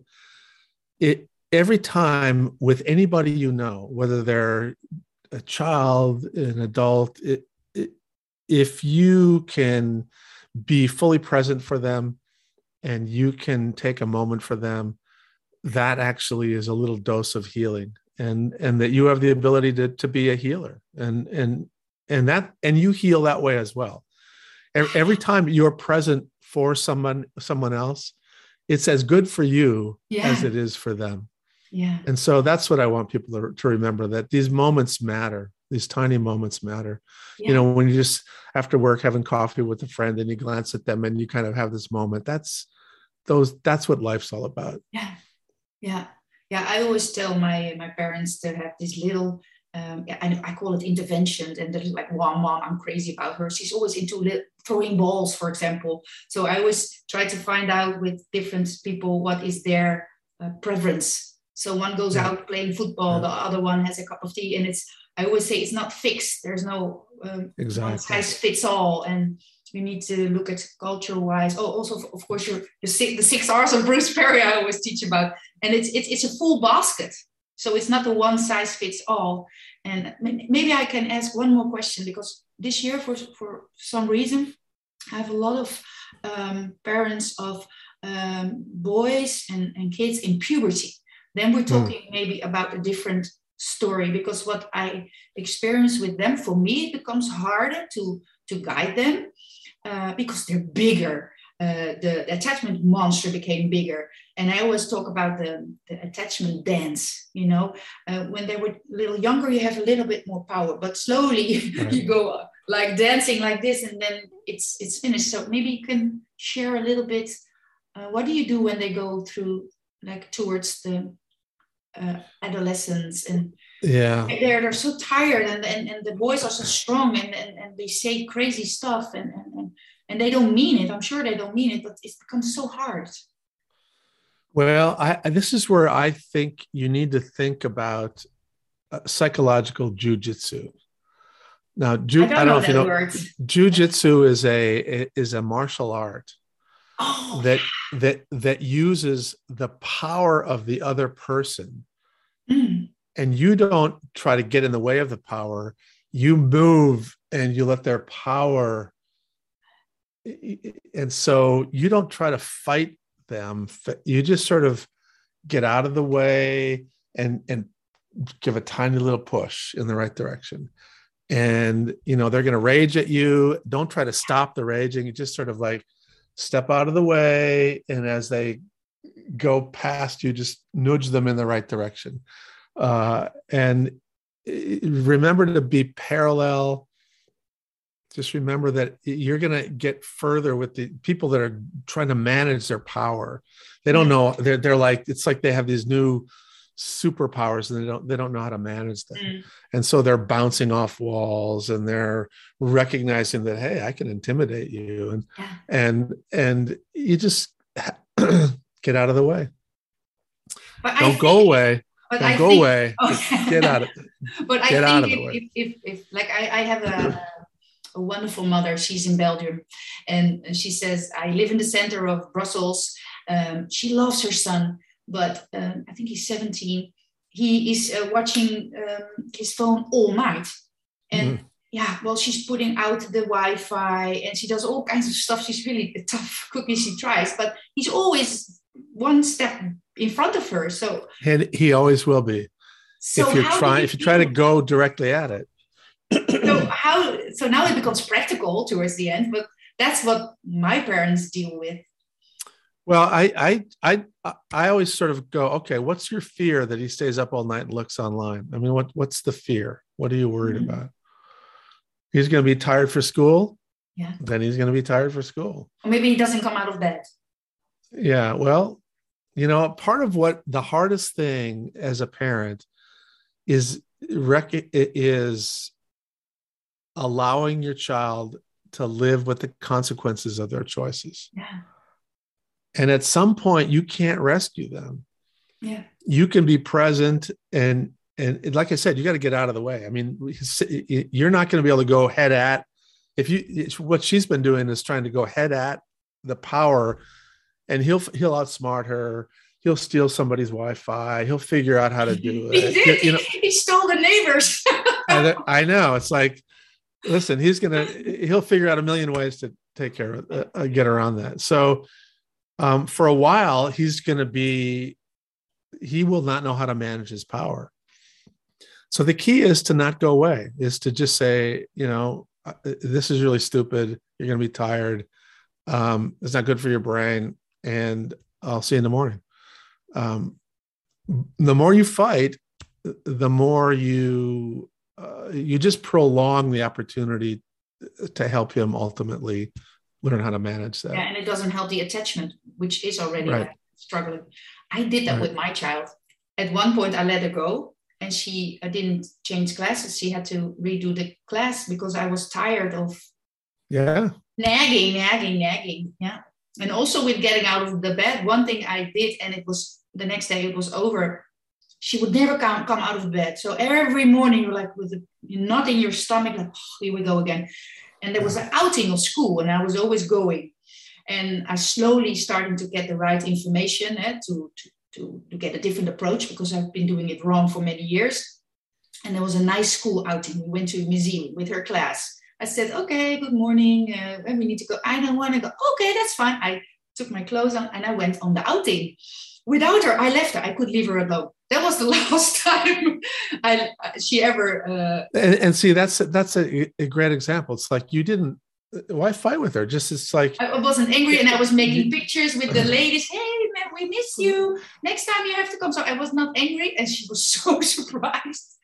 It every time with anybody you know, whether they're a child, an adult, it, it, if you can be fully present for them and you can take a moment for them, that actually is a little dose of healing and and that you have the ability to to be a healer and and and that and you heal that way as well every time you're present for someone someone else it's as good for you yeah. as it is for them yeah. And so that's what I want people to, to remember that these moments matter. These tiny moments matter. Yeah. You know, when you just after work having coffee with a friend and you glance at them and you kind of have this moment. That's those that's what life's all about. Yeah. Yeah. Yeah. I always tell my my parents to have this little um, I, I, call it interventions, and they're like, "Wow, mom, I'm crazy about her. She's always into throwing balls, for example." So I always try to find out with different people what is their uh, preference so one goes yeah. out playing football, yeah. the other one has a cup of tea, and it's I always say it's not fixed. There's no um, exactly. size fits all, and you need to look at cultural wise. Oh, also of course your the six, the six R's of Bruce Perry I always teach about, and it's it's it's a full basket. So it's not a one size fits all. And maybe I can ask one more question because this year, for for some reason, I have a lot of um, parents of um, boys and, and kids in puberty then we're hmm. talking mm. maybe about a different story because what I experience with them, for me, it becomes harder to, to guide them uh, because they're bigger. Uh, the, attachment monster became bigger. And I always talk about the, the attachment dance. You know, uh, when they were a little younger, you have a little bit more power, but slowly right. you go like dancing like this, and then it's it's finished. So maybe you can share a little bit. Uh, what do you do when they go through like towards the uh, adolescence and yeah. they're they're so tired and, and and the boys are so strong and and, and they say crazy stuff and, and and and they don't mean it. I'm sure they don't mean it but it's become so hard. Well i this is where i think you need to think about uh, psychological jujitsu. Now ju- I, don't I, don't know, if you know jujitsu is a is a martial art oh, that that that uses the power of the other person. And you don't try to get in the way of the power you move and you let their power and so you don't try to fight them. You just sort of get out of the way and and give a tiny little push in the right direction. And you know they're going to rage at you. Don't try to stop the raging. You just sort of like step out of the way and as they go past you just nudge them in the right direction uh, and remember to be parallel. Just remember that you're going to get further with the people that are trying to manage their power. They don't know they're, they're like it's like they have these new superpowers and they don't they don't know how to manage them. Mm. and so they're bouncing off walls and they're recognizing that hey i can intimidate you. And yeah. and and you just get out of the way. But don't think, go away don't I go think, away okay. get out of but get i think if, if, if, if, like i, I have a, a wonderful mother she's in belgium and she says i live in the center of brussels um, she loves her son but um, I think he's 17. He is uh, watching um, his phone all night. And mm. yeah, well, she's putting out the Wi Fi and she does all kinds of stuff. She's really a tough cookie, she tries, but he's always one step in front of her. So, and he always will be. So if you're trying, if you try to go directly at it. so how? So now it becomes practical towards the end, but that's what my parents deal with well, I I I I always sort of go, okay, what's your fear that he stays up all night and looks online? I mean, what what's the fear? What are you worried mm-hmm. about? He's going to be tired for school. Yeah. Then he's going to be tired for school. Or maybe he doesn't come out of bed. Yeah. Well, you know, part of what the hardest thing as a parent is rec- is allowing your child to live with the consequences of their choices. Yeah. And at some point you can't rescue them. Yeah. You can be present and and like i said you got to get out of the way. I mean you're not going to be able to go head at if you what she's been doing is trying to go head at the power and he'll he'll outsmart her he'll steal somebody's wi-fi he'll figure out how to do it he, did. You know, he stole the neighbors I, know it's like listen he's gonna he'll figure out a million ways to take care of uh, uh get around that so um, for a while, he's going to be, he will not know how to manage his power. So the key is to not go away, is to just say, you know, uh, this is really stupid. You're going to be tired. Um, it's not good for your brain. And I'll see you in the morning. Um, the more you fight, the more you uh, you just prolong the opportunity to help him ultimately learn how to manage that. Yeah, and it doesn't help the attachment, which is already right. struggling. I did that right. with my child. At one point, I let her go, and she I didn't change classes. She had to redo the class because I was tired of yeah nagging, nagging, nagging. Yeah, and also with getting out of the bed. One thing I did, and it was the next day. It was over. She would never come, come out of bed. So every morning, you're like with a knot in your stomach, like, oh, here we go again and there was an outing of school and i was always going and i slowly started to get the right information eh, to, to, to, to get a different approach because i've been doing it wrong for many years and there was a nice school outing we went to a museum with her class i said okay good morning uh, we need to go i don't want to go okay that's fine i took my clothes on and i went on the outing without her, I left her. I could leave her alone. That was the last time I she ever. Uh, and, and see, that's that's a, a great example. It's like you didn't. Why fight with her? Just it's like I wasn't angry, and I was making pictures with the ladies. Hey, man, we miss you. Next time you have to come. So I was not angry, and she was so surprised.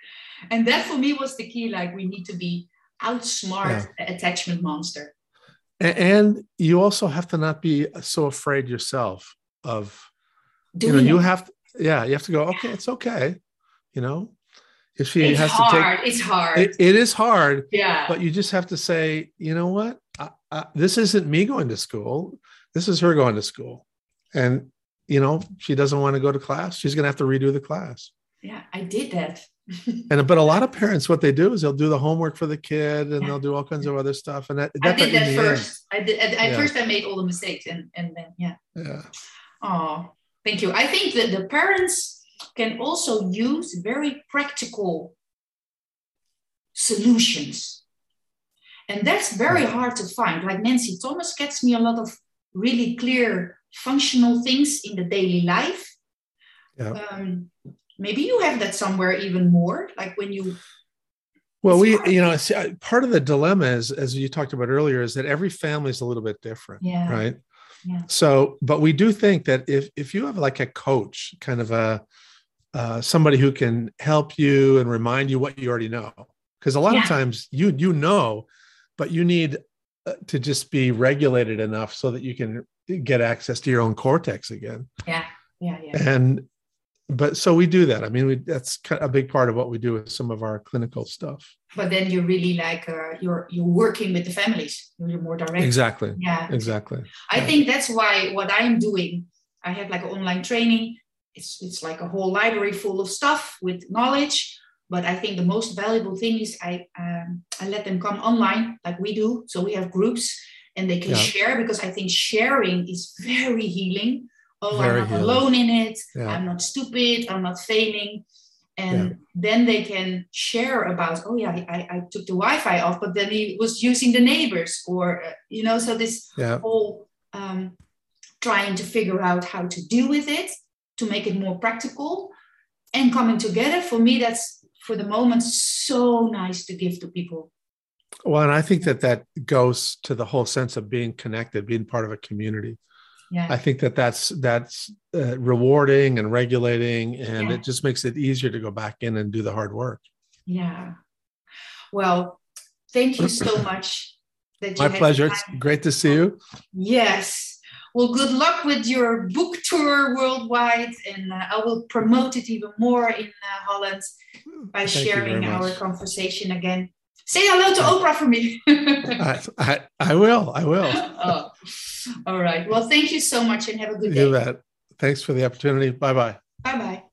And that for me was the key. Like we need to be outsmart yeah. the attachment monster. And you also have to not be so afraid yourself of Doing you know, you have to, yeah, you have to go, okay, it's okay. You know, if she it's has hard. to take it's hard. It, it is hard. Yeah. But you just have to say, you know what? I, I, this isn't me going to school. This is her going to school. And you know, she doesn't want to go to class. She's going to have to redo the class. Yeah, I did that. and but a lot of parents, what they do is they'll do the homework for the kid, and yeah. they'll do all kinds of other stuff. And that, I did that first. End. I did. At, yeah. first, I made all the mistakes, and and then yeah. Yeah. Oh, Thank you. I think that the parents can also use very practical solutions. And that's very hard to find. Like Nancy Thomas gets me a lot of really clear functional things in the daily life. Yeah. Um, maybe you have that somewhere even more, like when you. Well, we, you know, part of the dilemma is, as you talked about earlier, is that every family is a little bit different, yeah. right? Yeah. So, but we do think that if if you have like a coach, kind of a uh, somebody who can help you and remind you what you already know, because a lot yeah. of times you you know, but you need uh, to just be regulated enough so that you can get access to your own cortex again. Yeah, yeah, yeah. And but so we do that. I mean, we, that's a big part of what we do with some of our clinical stuff. But then you're really like uh, you're you're working with the families. You're more direct. Exactly. Yeah. Exactly. I yeah. think that's why what I'm doing. I have like an online training. It's it's like a whole library full of stuff with knowledge. But I think the most valuable thing is I um, I let them come online like we do. So we have groups and they can yeah. share because I think sharing is very healing oh Very i'm not healing. alone in it yeah. i'm not stupid i'm not failing and yeah. then they can share about oh yeah I, I took the wi-fi off but then he was using the neighbors or uh, you know so this yeah. whole um, trying to figure out how to deal with it to make it more practical and coming together for me that's for the moment so nice to give to people well and i think that that goes to the whole sense of being connected being part of a community yeah. I think that that's that's uh, rewarding and regulating, and yeah. it just makes it easier to go back in and do the hard work. Yeah. Well, thank you so much. My pleasure. It's great to see you. Yes. Well, good luck with your book tour worldwide, and uh, I will promote it even more in uh, Holland by Thank sharing our conversation again. Say hello to Oprah for me. I, I, I, will. I will. oh. All right. Well, thank you so much and have a good day. You bet. Thanks for the opportunity. Bye bye. Bye bye.